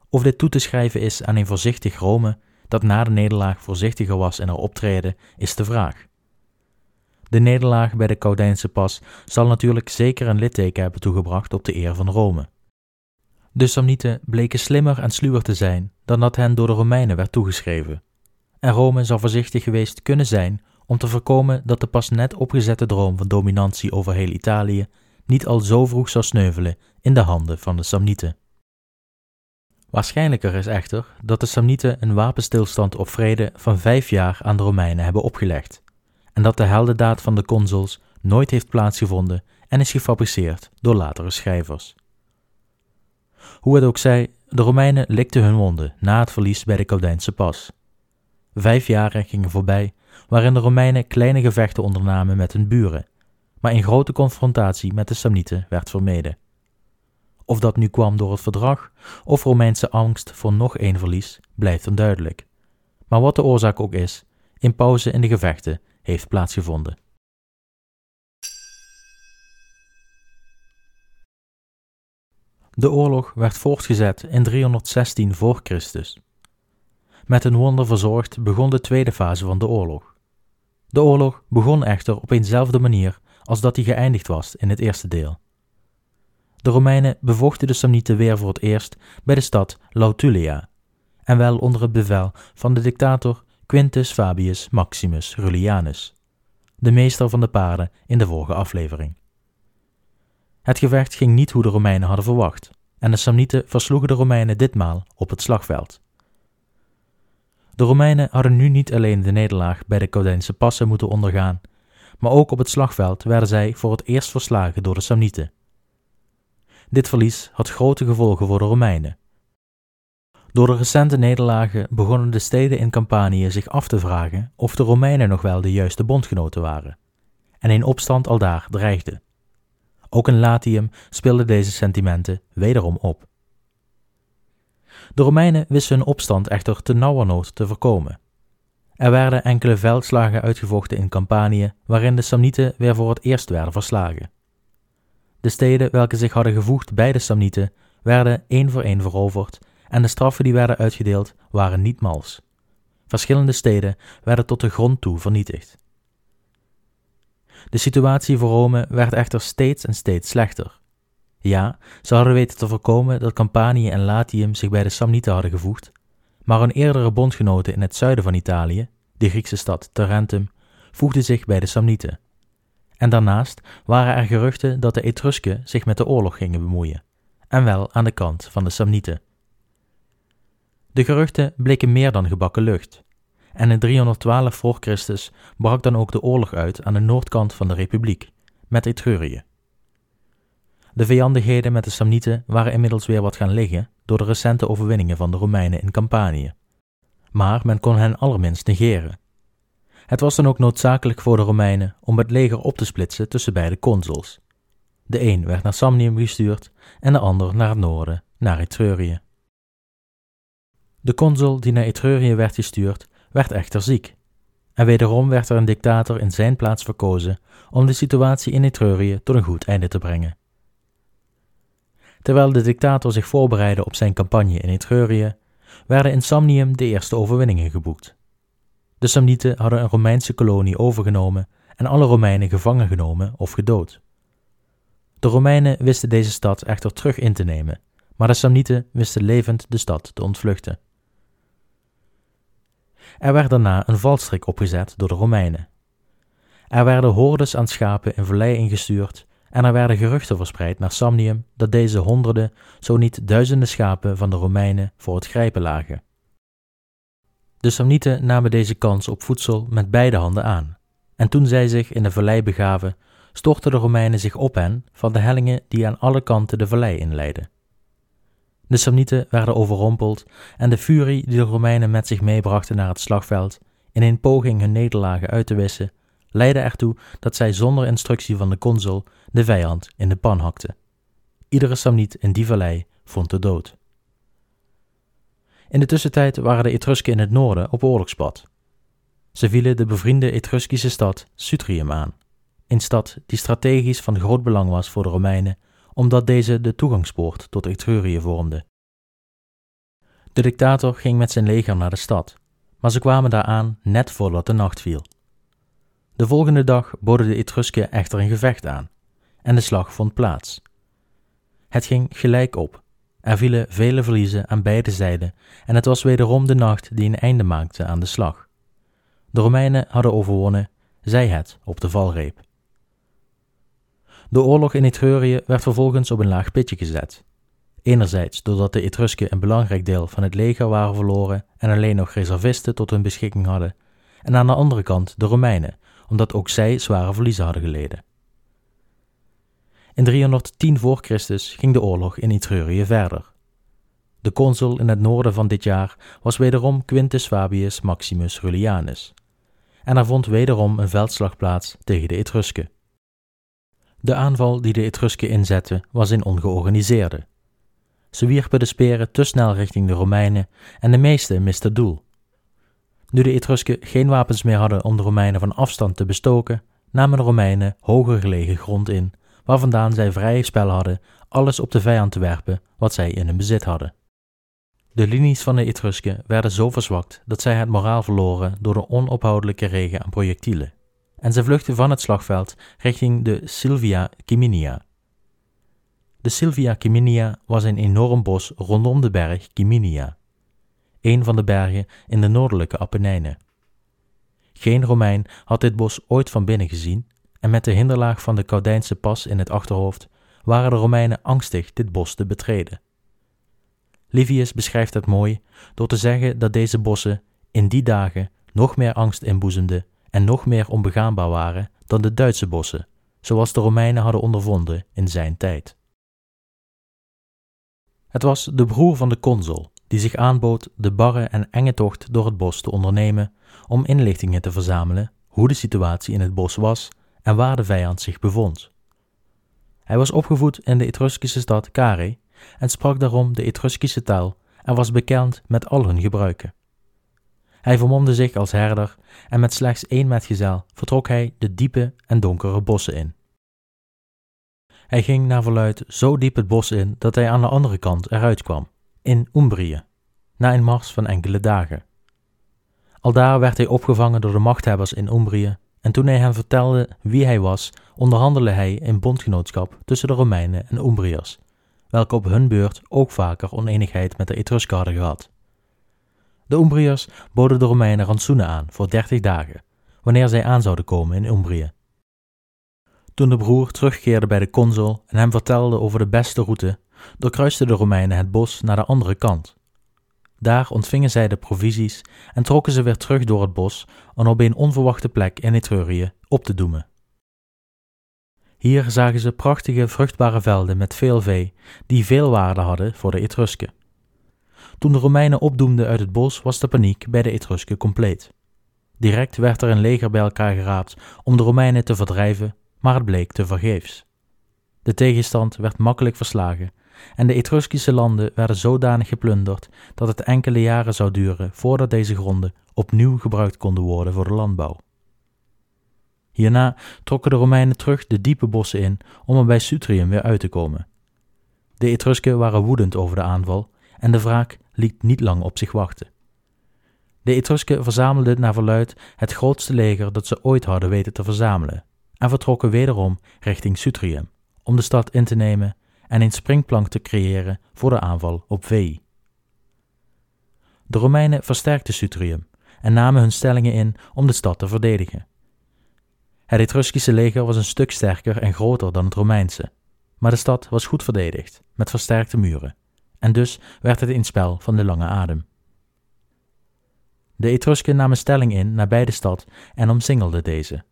Of dit toe te schrijven is aan een voorzichtig Rome dat na de nederlaag voorzichtiger was in haar optreden, is de vraag. De nederlaag bij de Caudijnse Pas zal natuurlijk zeker een litteken hebben toegebracht op de eer van Rome. De Samnieten bleken slimmer en sluwer te zijn dan dat hen door de Romeinen werd toegeschreven. En Rome zou voorzichtig geweest kunnen zijn om te voorkomen dat de pas net opgezette droom van dominantie over heel Italië niet al zo vroeg zou sneuvelen in de handen van de Samnieten. Waarschijnlijker is echter dat de Samnieten een wapenstilstand of vrede van vijf jaar aan de Romeinen hebben opgelegd, en dat de heldendaad van de consuls nooit heeft plaatsgevonden en is gefabriceerd door latere schrijvers. Hoe het ook zij, de Romeinen likten hun wonden na het verlies bij de Caudijnse pas. Vijf jaren gingen voorbij waarin de Romeinen kleine gevechten ondernamen met hun buren, maar in grote confrontatie met de Samnieten werd vermeden. Of dat nu kwam door het verdrag of Romeinse angst voor nog één verlies, blijft onduidelijk. Maar wat de oorzaak ook is, in pauze in de gevechten heeft plaatsgevonden. De oorlog werd voortgezet in 316 voor Christus. Met een wonder verzorgd begon de tweede fase van de oorlog. De oorlog begon echter op eenzelfde manier als dat die geëindigd was in het eerste deel. De Romeinen bevochten de Samnieten weer voor het eerst bij de stad Lautulia, en wel onder het bevel van de dictator Quintus Fabius Maximus Rullianus, de meester van de paarden in de vorige aflevering. Het gevecht ging niet hoe de Romeinen hadden verwacht, en de Samnieten versloegen de Romeinen ditmaal op het slagveld. De Romeinen hadden nu niet alleen de nederlaag bij de Caudijnse passen moeten ondergaan, maar ook op het slagveld werden zij voor het eerst verslagen door de Samnieten. Dit verlies had grote gevolgen voor de Romeinen. Door de recente nederlagen begonnen de steden in Campanië zich af te vragen of de Romeinen nog wel de juiste bondgenoten waren, en een opstand aldaar dreigde. Ook in Latium speelden deze sentimenten wederom op. De Romeinen wisten hun opstand echter te nauwernood te voorkomen. Er werden enkele veldslagen uitgevochten in Campanië, waarin de Samnieten weer voor het eerst werden verslagen. De steden welke zich hadden gevoegd bij de Samnieten werden één voor één veroverd en de straffen die werden uitgedeeld waren niet mals. Verschillende steden werden tot de grond toe vernietigd. De situatie voor Rome werd echter steeds en steeds slechter. Ja, ze hadden weten te voorkomen dat Campanië en Latium zich bij de Samnieten hadden gevoegd, maar hun eerdere bondgenoten in het zuiden van Italië, de Griekse stad Tarentum, voegden zich bij de Samnieten. En daarnaast waren er geruchten dat de Etrusken zich met de oorlog gingen bemoeien, en wel aan de kant van de Samnieten. De geruchten bleken meer dan gebakken lucht, en in 312 voor Christus brak dan ook de oorlog uit aan de noordkant van de republiek, met Etrurië. De vijandigheden met de Samnieten waren inmiddels weer wat gaan liggen door de recente overwinningen van de Romeinen in Campanië. Maar men kon hen allerminst negeren. Het was dan ook noodzakelijk voor de Romeinen om het leger op te splitsen tussen beide consuls. De een werd naar Samnium gestuurd en de ander naar het noorden, naar Etrurië. De consul die naar Etrurië werd gestuurd, werd echter ziek. En wederom werd er een dictator in zijn plaats verkozen om de situatie in Etrurië tot een goed einde te brengen. Terwijl de dictator zich voorbereidde op zijn campagne in Etrurië, werden in Samnium de eerste overwinningen geboekt. De Samnieten hadden een Romeinse kolonie overgenomen en alle Romeinen gevangen genomen of gedood. De Romeinen wisten deze stad echter terug in te nemen, maar de Samnieten wisten levend de stad te ontvluchten. Er werd daarna een valstrik opgezet door de Romeinen. Er werden hordes aan schapen in vallei ingestuurd en er werden geruchten verspreid naar Samnium dat deze honderden, zo niet duizenden schapen van de Romeinen voor het grijpen lagen. De Samnieten namen deze kans op voedsel met beide handen aan, en toen zij zich in de vallei begaven, stortten de Romeinen zich op hen van de hellingen die aan alle kanten de vallei inleidden. De Samnieten werden overrompeld en de furie die de Romeinen met zich meebrachten naar het slagveld, in een poging hun nederlagen uit te wissen, leidde ertoe dat zij zonder instructie van de consul de vijand in de pan hakten. Iedere Samniet in die vallei vond de dood. In de tussentijd waren de Etrusken in het noorden op oorlogspad. Ze vielen de bevriende Etruskische stad Sutrium aan, een stad die strategisch van groot belang was voor de Romeinen, omdat deze de toegangspoort tot Etrurië vormde. De dictator ging met zijn leger naar de stad, maar ze kwamen daar aan net voordat de nacht viel. De volgende dag boden de Etrusken echter een gevecht aan, en de slag vond plaats. Het ging gelijk op. Er vielen vele verliezen aan beide zijden, en het was wederom de nacht die een einde maakte aan de slag. De Romeinen hadden overwonnen zij het op de valreep. De oorlog in Etrurië werd vervolgens op een laag pitje gezet. Enerzijds doordat de Etrusken een belangrijk deel van het leger waren verloren en alleen nog reservisten tot hun beschikking hadden, en aan de andere kant de Romeinen, omdat ook zij zware verliezen hadden geleden. In 310 voor Christus ging de oorlog in Etrurië verder. De consul in het noorden van dit jaar was wederom Quintus Fabius Maximus Rullianus. En er vond wederom een veldslag plaats tegen de Etrusken. De aanval die de Etrusken inzetten was in ongeorganiseerde. Ze wierpen de speren te snel richting de Romeinen en de meeste misten doel. Nu de Etrusken geen wapens meer hadden om de Romeinen van afstand te bestoken, namen de Romeinen hoger gelegen grond in, waar vandaan zij vrij spel hadden alles op de vijand te werpen wat zij in hun bezit hadden. De linies van de Etrusken werden zo verzwakt dat zij het moraal verloren door de onophoudelijke regen aan projectielen, en ze vluchtten van het slagveld richting de Silvia Ciminia. De Silvia Ciminia was een enorm bos rondom de berg Ciminia, een van de bergen in de noordelijke Apennijnen. Geen Romein had dit bos ooit van binnen gezien, en met de hinderlaag van de Caudijnse pas in het achterhoofd waren de Romeinen angstig dit bos te betreden. Livius beschrijft het mooi door te zeggen dat deze bossen in die dagen nog meer angst inboezemden en nog meer onbegaanbaar waren dan de Duitse bossen, zoals de Romeinen hadden ondervonden in zijn tijd. Het was de broer van de consul die zich aanbood de barre en enge tocht door het bos te ondernemen om inlichtingen te verzamelen hoe de situatie in het bos was en waar de vijand zich bevond. Hij was opgevoed in de Etruskische stad Carré en sprak daarom de Etruskische taal en was bekend met al hun gebruiken. Hij vermomde zich als herder en met slechts één metgezel vertrok hij de diepe en donkere bossen in. Hij ging naar verluid zo diep het bos in dat hij aan de andere kant eruit kwam, in Umbrië, na een mars van enkele dagen. Aldaar werd hij opgevangen door de machthebbers in Umbrië en toen hij hen vertelde wie hij was, onderhandelde hij in bondgenootschap tussen de Romeinen en Umbriërs, welke op hun beurt ook vaker oneenigheid met de Etrusken hadden gehad. De Umbriërs boden de Romeinen rantsoenen aan voor dertig dagen, wanneer zij aan zouden komen in Umbrië. Toen de broer terugkeerde bij de consul en hem vertelde over de beste route, doorkruisten de Romeinen het bos naar de andere kant. Daar ontvingen zij de provisies en trokken ze weer terug door het bos om op een onverwachte plek in Etrurië op te doemen. Hier zagen ze prachtige vruchtbare velden met veel vee, die veel waarde hadden voor de Etrusken. Toen de Romeinen opdoemden uit het bos, was de paniek bij de Etrusken compleet. Direct werd er een leger bij elkaar geraapt om de Romeinen te verdrijven, maar het bleek te vergeefs. De tegenstand werd makkelijk verslagen en de Etruskische landen werden zodanig geplunderd dat het enkele jaren zou duren voordat deze gronden opnieuw gebruikt konden worden voor de landbouw. Hierna trokken de Romeinen terug de diepe bossen in om er bij Sutrium weer uit te komen. De Etrusken waren woedend over de aanval en de wraak liet niet lang op zich wachten. De Etrusken verzamelden naar verluid het grootste leger dat ze ooit hadden weten te verzamelen en vertrokken wederom richting Sutrium om de stad in te nemen en een springplank te creëren voor de aanval op Veii. De Romeinen versterkten Sutrium en namen hun stellingen in om de stad te verdedigen. Het Etruskische leger was een stuk sterker en groter dan het Romeinse, maar de stad was goed verdedigd, met versterkte muren, en dus werd het een spel van de lange adem. De Etrusken namen stelling in nabij de stad en omsingelden deze.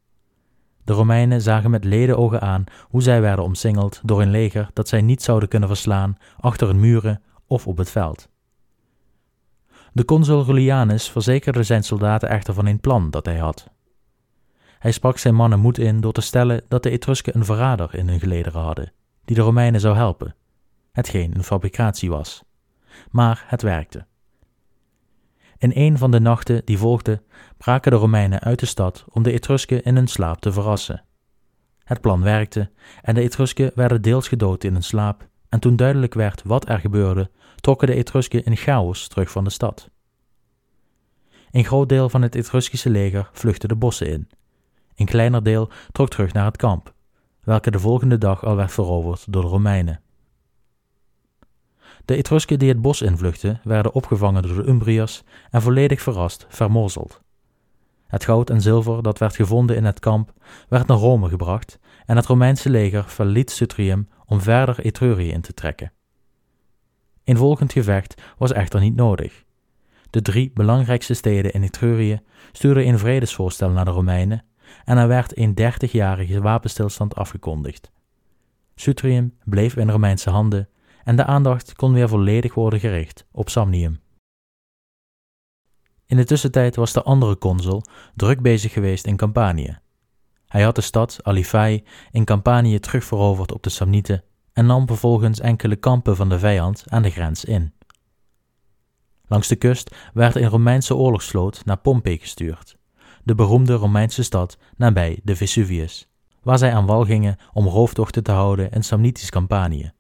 De Romeinen zagen met ledenogen aan hoe zij werden omsingeld door een leger dat zij niet zouden kunnen verslaan achter hun muren of op het veld. De consul Rullianus verzekerde zijn soldaten echter van een plan dat hij had. Hij sprak zijn mannen moed in door te stellen dat de Etrusken een verrader in hun gelederen hadden, die de Romeinen zou helpen, hetgeen een fabricatie was. Maar het werkte. In een van de nachten die volgden, braken de Romeinen uit de stad om de Etrusken in hun slaap te verrassen. Het plan werkte en de Etrusken werden deels gedood in hun slaap, en toen duidelijk werd wat er gebeurde, trokken de Etrusken in chaos terug van de stad. Een groot deel van het Etruskische leger vluchtte de bossen in. Een kleiner deel trok terug naar het kamp, welke de volgende dag al werd veroverd door de Romeinen. De Etrusken die het bos invluchtten, werden opgevangen door de Umbriërs en volledig verrast vermorzeld. Het goud en zilver dat werd gevonden in het kamp werd naar Rome gebracht en het Romeinse leger verliet Sutrium om verder Etrurië in te trekken. Een volgend gevecht was echter niet nodig. De drie belangrijkste steden in Etrurië stuurden een vredesvoorstel naar de Romeinen en er werd een dertigjarige wapenstilstand afgekondigd. Sutrium bleef in Romeinse handen en de aandacht kon weer volledig worden gericht op Samnium. In de tussentijd was de andere consul druk bezig geweest in Campanië. Hij had de stad Alifai in Campanië terugveroverd op de Samnieten en nam vervolgens enkele kampen van de vijand aan de grens in. Langs de kust werd een Romeinse oorlogsvloot naar Pompei gestuurd, de beroemde Romeinse stad nabij de Vesuvius, waar zij aan wal gingen om rooftochten te houden in Samnitisch Campanië.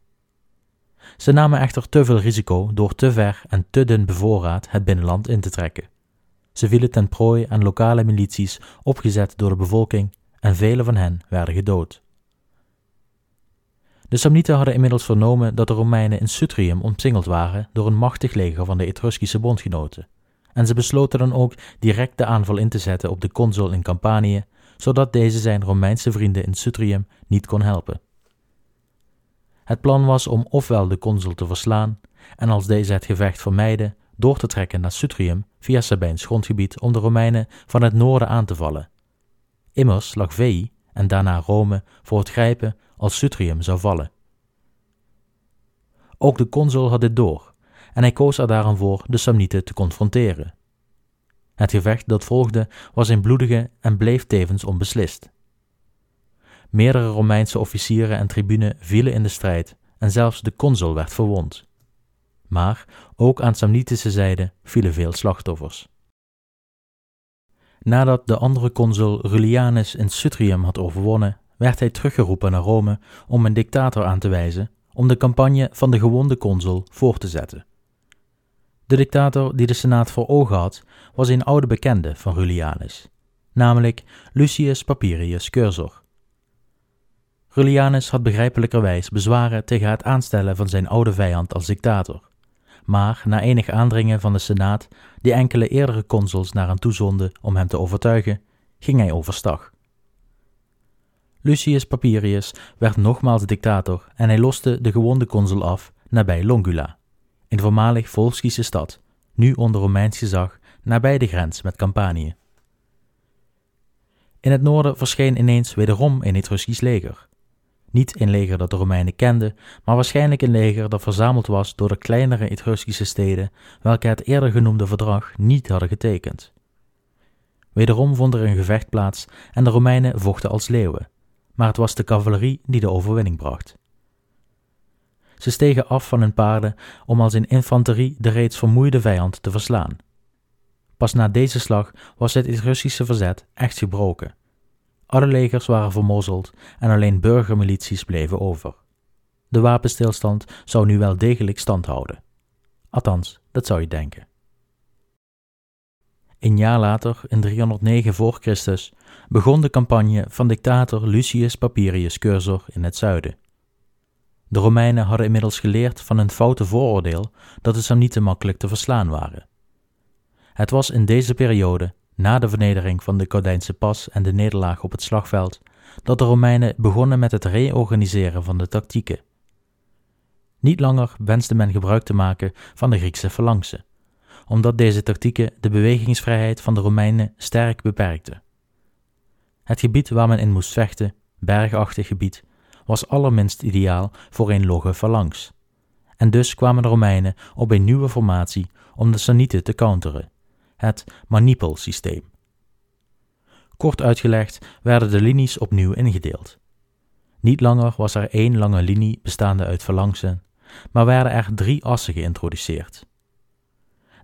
Ze namen echter te veel risico door te ver en te dun bevoorraad het binnenland in te trekken. Ze vielen ten prooi aan lokale milities opgezet door de bevolking en vele van hen werden gedood. De Samnieten hadden inmiddels vernomen dat de Romeinen in Sutrium omsingeld waren door een machtig leger van de Etruskische bondgenoten, en ze besloten dan ook direct de aanval in te zetten op de consul in Campanië, zodat deze zijn Romeinse vrienden in Sutrium niet kon helpen. Het plan was om ofwel de consul te verslaan en als deze het gevecht vermijden, door te trekken naar Sutrium via Sabijns grondgebied om de Romeinen van het noorden aan te vallen. Immers lag Veii en daarna Rome voor het grijpen als Sutrium zou vallen. Ook de consul had dit door en hij koos er daarom voor de Samnieten te confronteren. Het gevecht dat volgde was een bloedige en bleef tevens onbeslist. Meerdere Romeinse officieren en tribunen vielen in de strijd en zelfs de consul werd verwond. Maar ook aan Samnitische zijde vielen veel slachtoffers. Nadat de andere consul Rullianus in Sutrium had overwonnen, werd hij teruggeroepen naar Rome om een dictator aan te wijzen om de campagne van de gewonde consul voor te zetten. De dictator die de Senaat voor ogen had, was een oude bekende van Rullianus, namelijk Lucius Papirius Cursor. Rullianus had begrijpelijkerwijs bezwaren tegen het aanstellen van zijn oude vijand als dictator, maar na enig aandringen van de Senaat, die enkele eerdere consuls naar hem toezonden om hem te overtuigen, ging hij overstag. Lucius Papirius werd nogmaals dictator en hij loste de gewonde consul af nabij Longula, een voormalig Volskische stad, nu onder Romeins gezag nabij de grens met Campanië. In het noorden verscheen ineens wederom een Etruskisch leger. Niet een leger dat de Romeinen kenden, maar waarschijnlijk een leger dat verzameld was door de kleinere Etruskische steden welke het eerder genoemde verdrag niet hadden getekend. Wederom vond er een gevecht plaats en de Romeinen vochten als leeuwen, maar het was de cavalerie die de overwinning bracht. Ze stegen af van hun paarden om als een infanterie de reeds vermoeide vijand te verslaan. Pas na deze slag was het Russische verzet echt gebroken. Alle legers waren vermozzeld en alleen burgermilities bleven over. De wapenstilstand zou nu wel degelijk stand houden. Althans, dat zou je denken. Een jaar later, in 309 voor Christus, begon de campagne van dictator Lucius Papirius Cursor in het zuiden. De Romeinen hadden inmiddels geleerd van hun foute vooroordeel dat de Samnieten makkelijk te verslaan waren. Het was in deze periode, na de vernedering van de Cordijnse pas en de nederlaag op het slagveld, dat de Romeinen begonnen met het reorganiseren van de tactieken. Niet langer wenste men gebruik te maken van de Griekse phalanxe, omdat deze tactieken de bewegingsvrijheid van de Romeinen sterk beperkten. Het gebied waar men in moest vechten, bergachtig gebied, was allerminst ideaal voor een logge phalanx. En dus kwamen de Romeinen op een nieuwe formatie om de Samnieten te counteren, het manipelsysteem. Kort uitgelegd werden de linies opnieuw ingedeeld. Niet langer was er één lange linie bestaande uit phalanxen, maar werden er drie assen geïntroduceerd.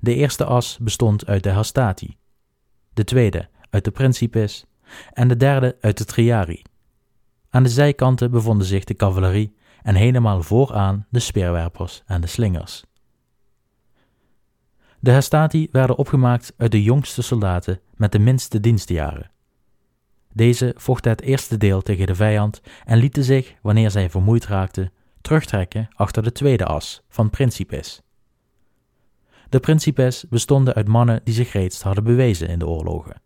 De eerste as bestond uit de hastati, de tweede uit de principes en de derde uit de triari. Aan de zijkanten bevonden zich de cavalerie en helemaal vooraan de speerwerpers en de slingers. De hastati werden opgemaakt uit de jongste soldaten met de minste dienstjaren. Deze vochten het eerste deel tegen de vijand en lieten zich, wanneer zij vermoeid raakten, terugtrekken achter de tweede as van principes. De principes bestonden uit mannen die zich reeds hadden bewezen in de oorlogen.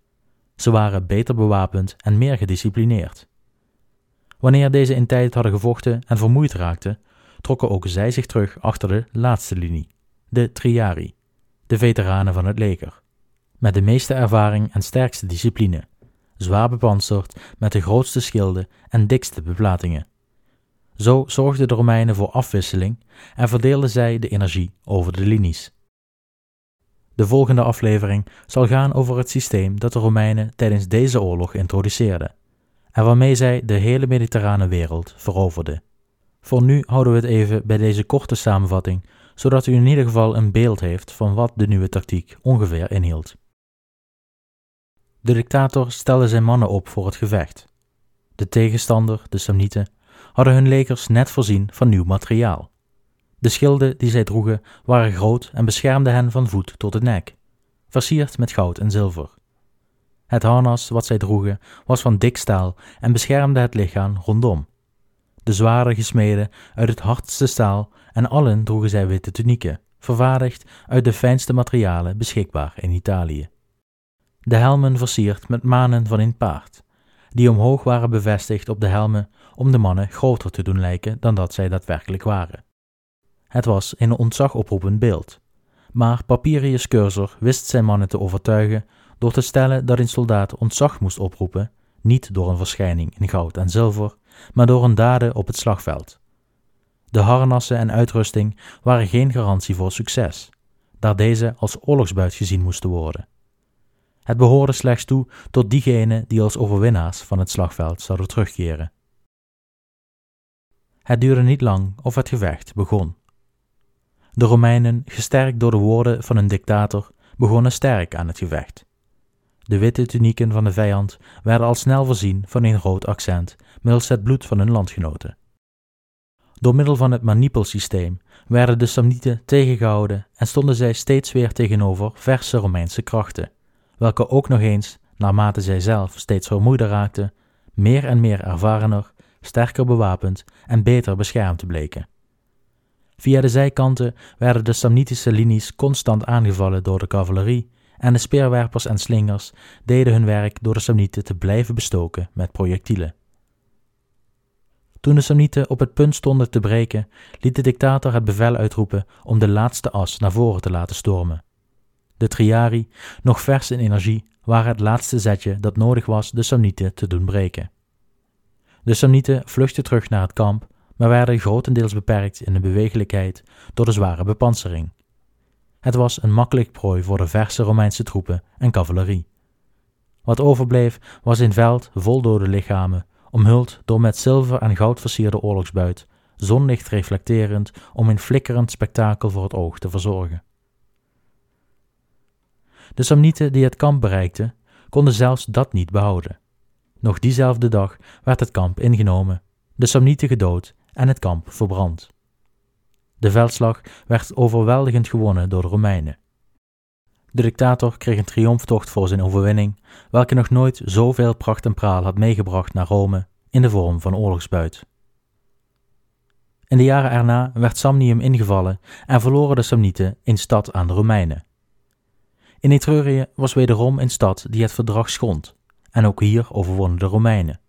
Ze waren beter bewapend en meer gedisciplineerd. Wanneer deze in tijd hadden gevochten en vermoeid raakten, trokken ook zij zich terug achter de laatste linie, de Triari, de veteranen van het leger, met de meeste ervaring en sterkste discipline, zwaar bepanserd met de grootste schilden en dikste beplatingen. Zo zorgden de Romeinen voor afwisseling en verdeelden zij de energie over de linies. De volgende aflevering zal gaan over het systeem dat de Romeinen tijdens deze oorlog introduceerden en waarmee zij de hele mediterrane wereld veroverden. Voor nu houden we het even bij deze korte samenvatting, zodat u in ieder geval een beeld heeft van wat de nieuwe tactiek ongeveer inhield. De dictator stelde zijn mannen op voor het gevecht. De tegenstander, de Samnieten, hadden hun legers net voorzien van nieuw materiaal. De schilden die zij droegen waren groot en beschermden hen van voet tot de nek, versierd met goud en zilver. Het harnas wat zij droegen was van dik staal en beschermde het lichaam rondom. De zware gesmeden uit het hardste staal en allen droegen zij witte tunieken, vervaardigd uit de fijnste materialen beschikbaar in Italië. De helmen versierd met manen van in paard, die omhoog waren bevestigd op de helmen om de mannen groter te doen lijken dan dat zij daadwerkelijk waren. Het was een ontzagoproepend beeld, maar Papirius Cursor wist zijn mannen te overtuigen door te stellen dat een soldaat ontzag moest oproepen, niet door een verschijning in goud en zilver, maar door een daden op het slagveld. De harnassen en uitrusting waren geen garantie voor succes, daar deze als oorlogsbuit gezien moesten worden. Het behoorde slechts toe tot diegenen die als overwinnaars van het slagveld zouden terugkeren. Het duurde niet lang of het gevecht begon. De Romeinen, gesterkt door de woorden van een dictator, begonnen sterk aan het gevecht. De witte tunieken van de vijand werden al snel voorzien van een rood accent, middels het bloed van hun landgenoten. Door middel van het manipelsysteem werden de Samnieten tegengehouden en stonden zij steeds weer tegenover verse Romeinse krachten, welke ook nog eens, naarmate zij zelf steeds vermoeider raakten, meer en meer ervarener, sterker bewapend en beter beschermd bleken. Via de zijkanten werden de Samnitische linies constant aangevallen door de cavalerie en de speerwerpers en slingers deden hun werk door de Samnieten te blijven bestoken met projectielen. Toen de Samnieten op het punt stonden te breken, liet de dictator het bevel uitroepen om de laatste as naar voren te laten stormen. De Triari, nog vers in energie, waren het laatste zetje dat nodig was de Samnieten te doen breken. De Samnieten vluchtten terug naar het kamp, maar werden grotendeels beperkt in de bewegelijkheid door de zware bepansering. Het was een makkelijk prooi voor de verse Romeinse troepen en cavalerie. Wat overbleef was een veld vol dode lichamen, omhuld door met zilver en goud versierde oorlogsbuit, zonlicht reflecterend om een flikkerend spektakel voor het oog te verzorgen. De Samnieten die het kamp bereikten, konden zelfs dat niet behouden. Nog diezelfde dag werd het kamp ingenomen, de Samnieten gedood en het kamp verbrand. De veldslag werd overweldigend gewonnen door de Romeinen. De dictator kreeg een triomftocht voor zijn overwinning, welke nog nooit zoveel pracht en praal had meegebracht naar Rome in de vorm van oorlogsbuit. In de jaren erna werd Samnium ingevallen en verloren de Samnieten in stad aan de Romeinen. In Etrurië was wederom een stad die het verdrag schond, en ook hier overwonnen de Romeinen.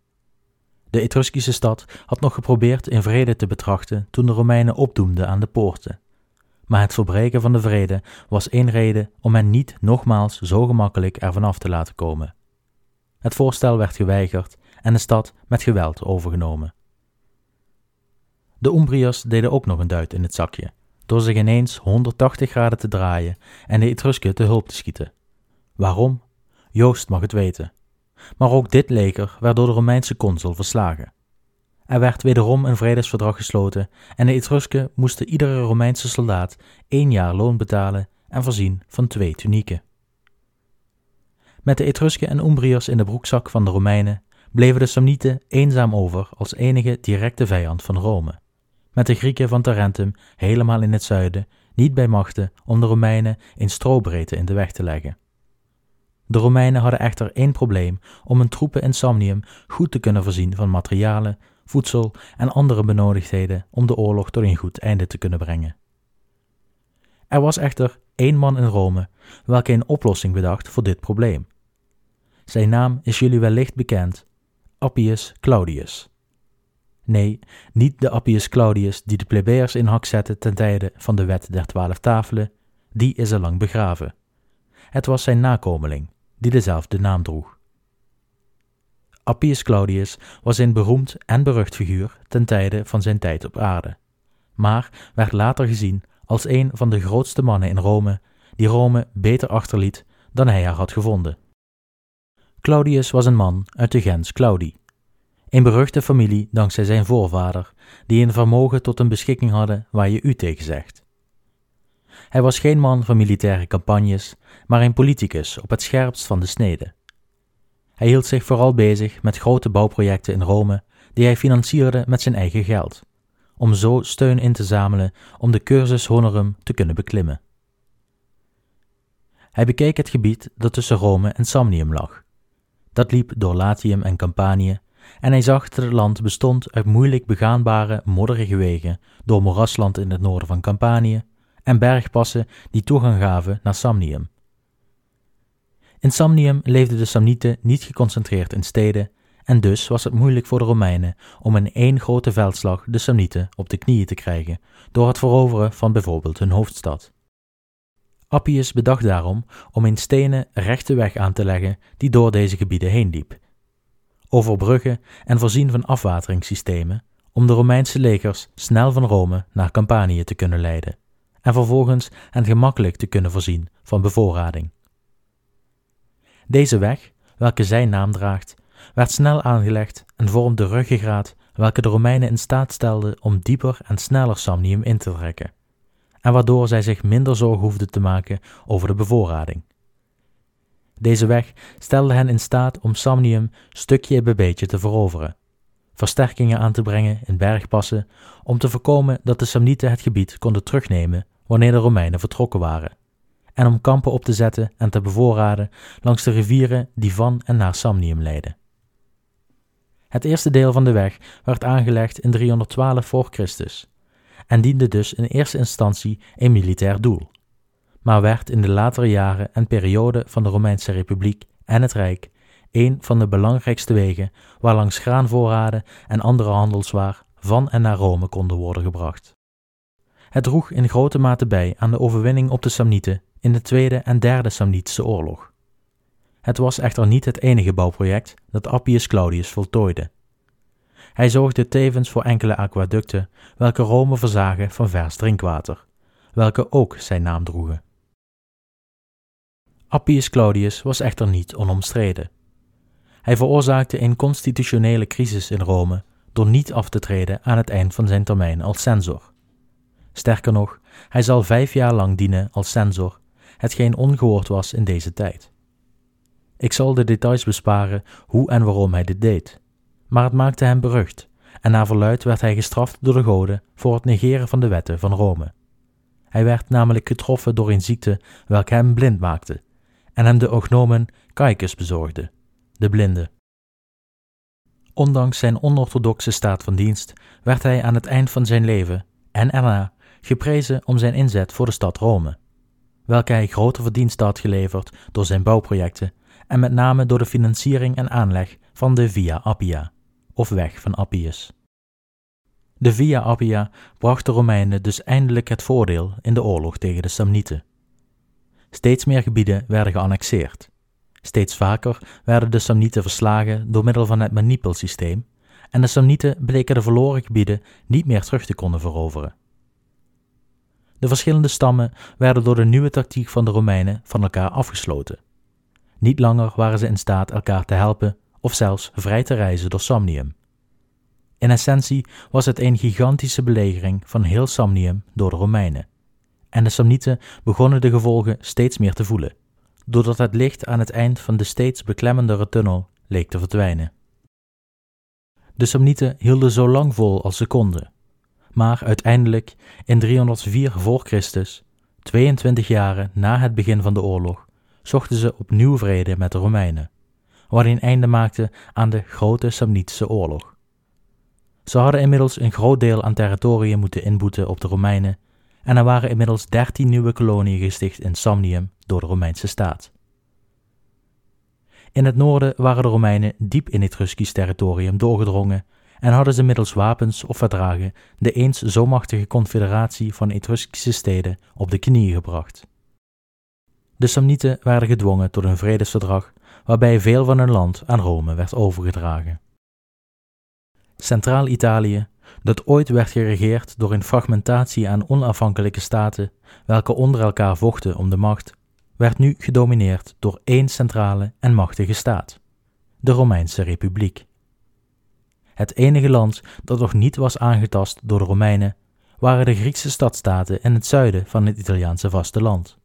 De Etruskische stad had nog geprobeerd in vrede te betrachten toen de Romeinen opdoemden aan de poorten. Maar het verbreken van de vrede was één reden om hen niet nogmaals zo gemakkelijk ervan af te laten komen. Het voorstel werd geweigerd en de stad met geweld overgenomen. De Umbriërs deden ook nog een duit in het zakje, door zich ineens 180 graden te draaien en de Etrusken te hulp te schieten. Waarom? Joost mag het weten. Maar ook dit leger werd door de Romeinse consul verslagen. Er werd wederom een vredesverdrag gesloten en de Etrusken moesten iedere Romeinse soldaat één jaar loon betalen en voorzien van twee tunieken. Met de Etrusken en Umbriërs in de broekzak van de Romeinen bleven de Samnieten eenzaam over als enige directe vijand van Rome, met de Grieken van Tarentum helemaal in het zuiden niet bij machten om de Romeinen in strobreedte in de weg te leggen. De Romeinen hadden echter één probleem om hun troepen in Samnium goed te kunnen voorzien van materialen, voedsel en andere benodigdheden om de oorlog tot een goed einde te kunnen brengen. Er was echter één man in Rome welke een oplossing bedacht voor dit probleem. Zijn naam is jullie wellicht bekend: Appius Claudius. Nee, niet de Appius Claudius die de plebeiers in hak zette ten tijde van de wet der twaalf tafelen, die is al lang begraven. Het was zijn nakomeling, die dezelfde naam droeg. Appius Claudius was een beroemd en berucht figuur ten tijde van zijn tijd op aarde, maar werd later gezien als een van de grootste mannen in Rome, die Rome beter achterliet dan hij haar had gevonden. Claudius was een man uit de gens Claudi, een beruchte familie dankzij zijn voorvader, die een vermogen tot een beschikking hadden waar je u tegen zegt. Hij was geen man van militaire campagnes, maar een politicus op het scherpst van de snede. Hij hield zich vooral bezig met grote bouwprojecten in Rome, die hij financierde met zijn eigen geld, om zo steun in te zamelen om de cursus honorum te kunnen beklimmen. Hij bekeek het gebied dat tussen Rome en Samnium lag. Dat liep door Latium en Campanië, en hij zag dat het land bestond uit moeilijk begaanbare, modderige wegen door moerasland in het noorden van Campanië en bergpassen die toegang gaven naar Samnium. In Samnium leefden de Samnieten niet geconcentreerd in steden, en dus was het moeilijk voor de Romeinen om in één grote veldslag de Samnieten op de knieën te krijgen door het veroveren van bijvoorbeeld hun hoofdstad. Appius bedacht daarom om een stenen rechte weg aan te leggen die door deze gebieden heen liep, over bruggen en voorzien van afwateringssystemen om de Romeinse legers snel van Rome naar Campanië te kunnen leiden en vervolgens hen gemakkelijk te kunnen voorzien van bevoorrading. Deze weg, welke zijn naam draagt, werd snel aangelegd en vormt de ruggengraat welke de Romeinen in staat stelde om dieper en sneller Samnium in te trekken, en waardoor zij zich minder zorgen hoefden te maken over de bevoorrading. Deze weg stelde hen in staat om Samnium stukje bij beetje te veroveren, versterkingen aan te brengen in bergpassen om te voorkomen dat de Samnieten het gebied konden terugnemen wanneer de Romeinen vertrokken waren, en om kampen op te zetten en te bevoorraden langs de rivieren die van en naar Samnium leidden. Het eerste deel van de weg werd aangelegd in 312 voor Christus en diende dus in eerste instantie een militair doel, maar werd in de latere jaren en periode van de Romeinse Republiek en het Rijk een van de belangrijkste wegen waarlangs graanvoorraden en andere handelswaar van en naar Rome konden worden gebracht. Het droeg in grote mate bij aan de overwinning op de Samnieten in de Tweede en Derde Samnitische Oorlog. Het was echter niet het enige bouwproject dat Appius Claudius voltooide. Hij zorgde tevens voor enkele aquaducten, welke Rome verzagen van vers drinkwater, welke ook zijn naam droegen. Appius Claudius was echter niet onomstreden. Hij veroorzaakte een constitutionele crisis in Rome door niet af te treden aan het eind van zijn termijn als censor. Sterker nog, hij zal vijf jaar lang dienen als censor, hetgeen ongehoord was in deze tijd. Ik zal de details besparen hoe en waarom hij dit deed, maar het maakte hem berucht, en naar verluid werd hij gestraft door de goden voor het negeren van de wetten van Rome. Hij werd namelijk getroffen door een ziekte welke hem blind maakte, en hem de ognomen Caicus bezorgde, de blinde. Ondanks zijn onorthodoxe staat van dienst werd hij aan het eind van zijn leven en erna geprezen om zijn inzet voor de stad Rome, welke hij grote verdiensten had geleverd door zijn bouwprojecten en met name door de financiering en aanleg van de Via Appia, of weg van Appius. De Via Appia bracht de Romeinen dus eindelijk het voordeel in de oorlog tegen de Samnieten. Steeds meer gebieden werden geannexeerd. Steeds vaker werden de Samnieten verslagen door middel van het manipelsysteem en de Samnieten bleken de verloren gebieden niet meer terug te kunnen veroveren. De verschillende stammen werden door de nieuwe tactiek van de Romeinen van elkaar afgesloten. Niet langer waren ze in staat elkaar te helpen of zelfs vrij te reizen door Samnium. In essentie was het een gigantische belegering van heel Samnium door de Romeinen. En de Samnieten begonnen de gevolgen steeds meer te voelen, doordat het licht aan het eind van de steeds beklemmendere tunnel leek te verdwijnen. De Samnieten hielden zo lang vol als ze konden, maar uiteindelijk in 304 voor Christus, 22 jaren na het begin van de oorlog, zochten ze opnieuw vrede met de Romeinen, wat een einde maakte aan de grote Samnitische oorlog. Ze hadden inmiddels een groot deel aan territorium moeten inboeten op de Romeinen en er waren inmiddels dertien nieuwe koloniën gesticht in Samnium door de Romeinse staat. In het noorden waren de Romeinen diep in Etruskisch territorium doorgedrongen en hadden ze middels wapens of verdragen de eens zo machtige confederatie van Etruskische steden op de knieën gebracht. De Samnieten werden gedwongen tot een vredesverdrag waarbij veel van hun land aan Rome werd overgedragen. Centraal-Italië, dat ooit werd geregeerd door een fragmentatie aan onafhankelijke staten, welke onder elkaar vochten om de macht, werd nu gedomineerd door één centrale en machtige staat, de Romeinse Republiek. Het enige land dat nog niet was aangetast door de Romeinen waren de Griekse stadstaten in het zuiden van het Italiaanse vasteland.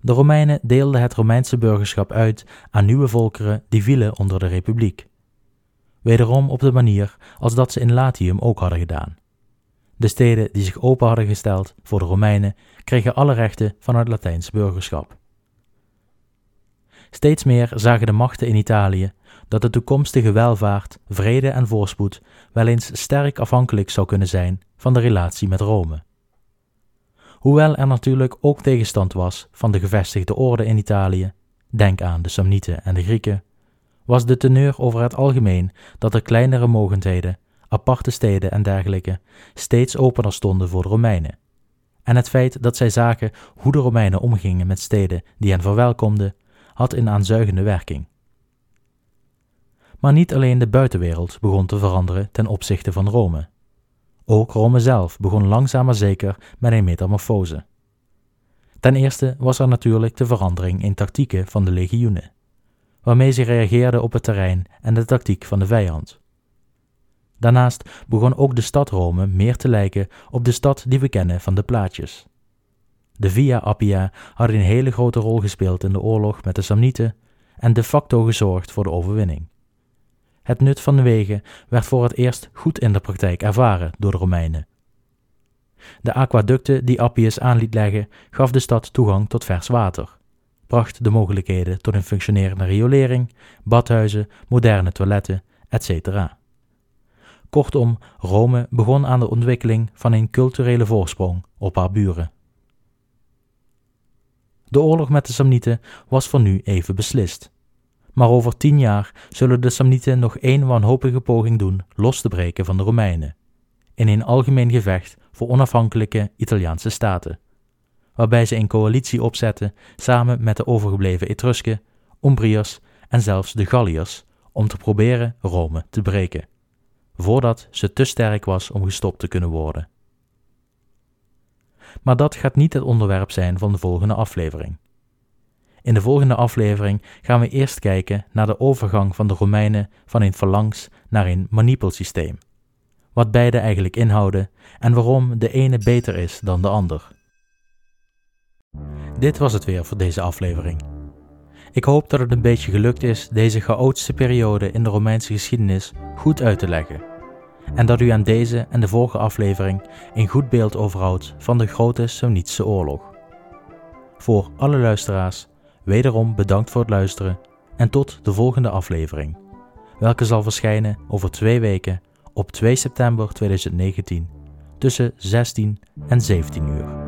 De Romeinen deelden het Romeinse burgerschap uit aan nieuwe volkeren die vielen onder de Republiek. Wederom op de manier als dat ze in Latium ook hadden gedaan. De steden die zich open hadden gesteld voor de Romeinen kregen alle rechten van het Latijns burgerschap. Steeds meer zagen de machten in Italië dat de toekomstige welvaart, vrede en voorspoed wel eens sterk afhankelijk zou kunnen zijn van de relatie met Rome. Hoewel er natuurlijk ook tegenstand was van de gevestigde orde in Italië, denk aan de Samnieten en de Grieken, was de teneur over het algemeen dat de kleinere mogendheden, aparte steden en dergelijke steeds opener stonden voor de Romeinen. En het feit dat zij zagen hoe de Romeinen omgingen met steden die hen verwelkomden, had een aanzuigende werking. Maar niet alleen de buitenwereld begon te veranderen ten opzichte van Rome. Ook Rome zelf begon langzaam maar zeker met een metamorfose. Ten eerste was er natuurlijk de verandering in tactieken van de legioenen, waarmee ze reageerden op het terrein en de tactiek van de vijand. Daarnaast begon ook de stad Rome meer te lijken op de stad die we kennen van de plaatjes. De Via Appia had een hele grote rol gespeeld in de oorlog met de Samnieten en de facto gezorgd voor de overwinning. Het nut van de wegen werd voor het eerst goed in de praktijk ervaren door de Romeinen. De aquaducten die Appius aan liet leggen, gaf de stad toegang tot vers water, bracht de mogelijkheden tot een functionerende riolering, badhuizen, moderne toiletten, etc. Kortom, Rome begon aan de ontwikkeling van een culturele voorsprong op haar buren. De oorlog met de Samnieten was voor nu even beslist. Maar over tien jaar zullen de Samnieten nog één wanhopige poging doen los te breken van de Romeinen, in een algemeen gevecht voor onafhankelijke Italiaanse staten, waarbij ze een coalitie opzetten samen met de overgebleven Etrusken, Umbriërs en zelfs de Galliërs om te proberen Rome te breken, voordat ze te sterk was om gestopt te kunnen worden. Maar dat gaat niet het onderwerp zijn van de volgende aflevering. In de volgende aflevering gaan we eerst kijken naar de overgang van de Romeinen van een phalanx naar een manipelsysteem. Wat beide eigenlijk inhouden en waarom de ene beter is dan de ander. Dit was het weer voor deze aflevering. Ik hoop dat het een beetje gelukt is deze chaotische periode in de Romeinse geschiedenis goed uit te leggen. En dat u aan deze en de vorige aflevering een goed beeld overhoudt van de grote Samnitische oorlog. Voor alle luisteraars Wederom bedankt voor het luisteren en tot de volgende aflevering, welke zal verschijnen over twee weken op 2 september 2019 tussen 16 en 17 uur.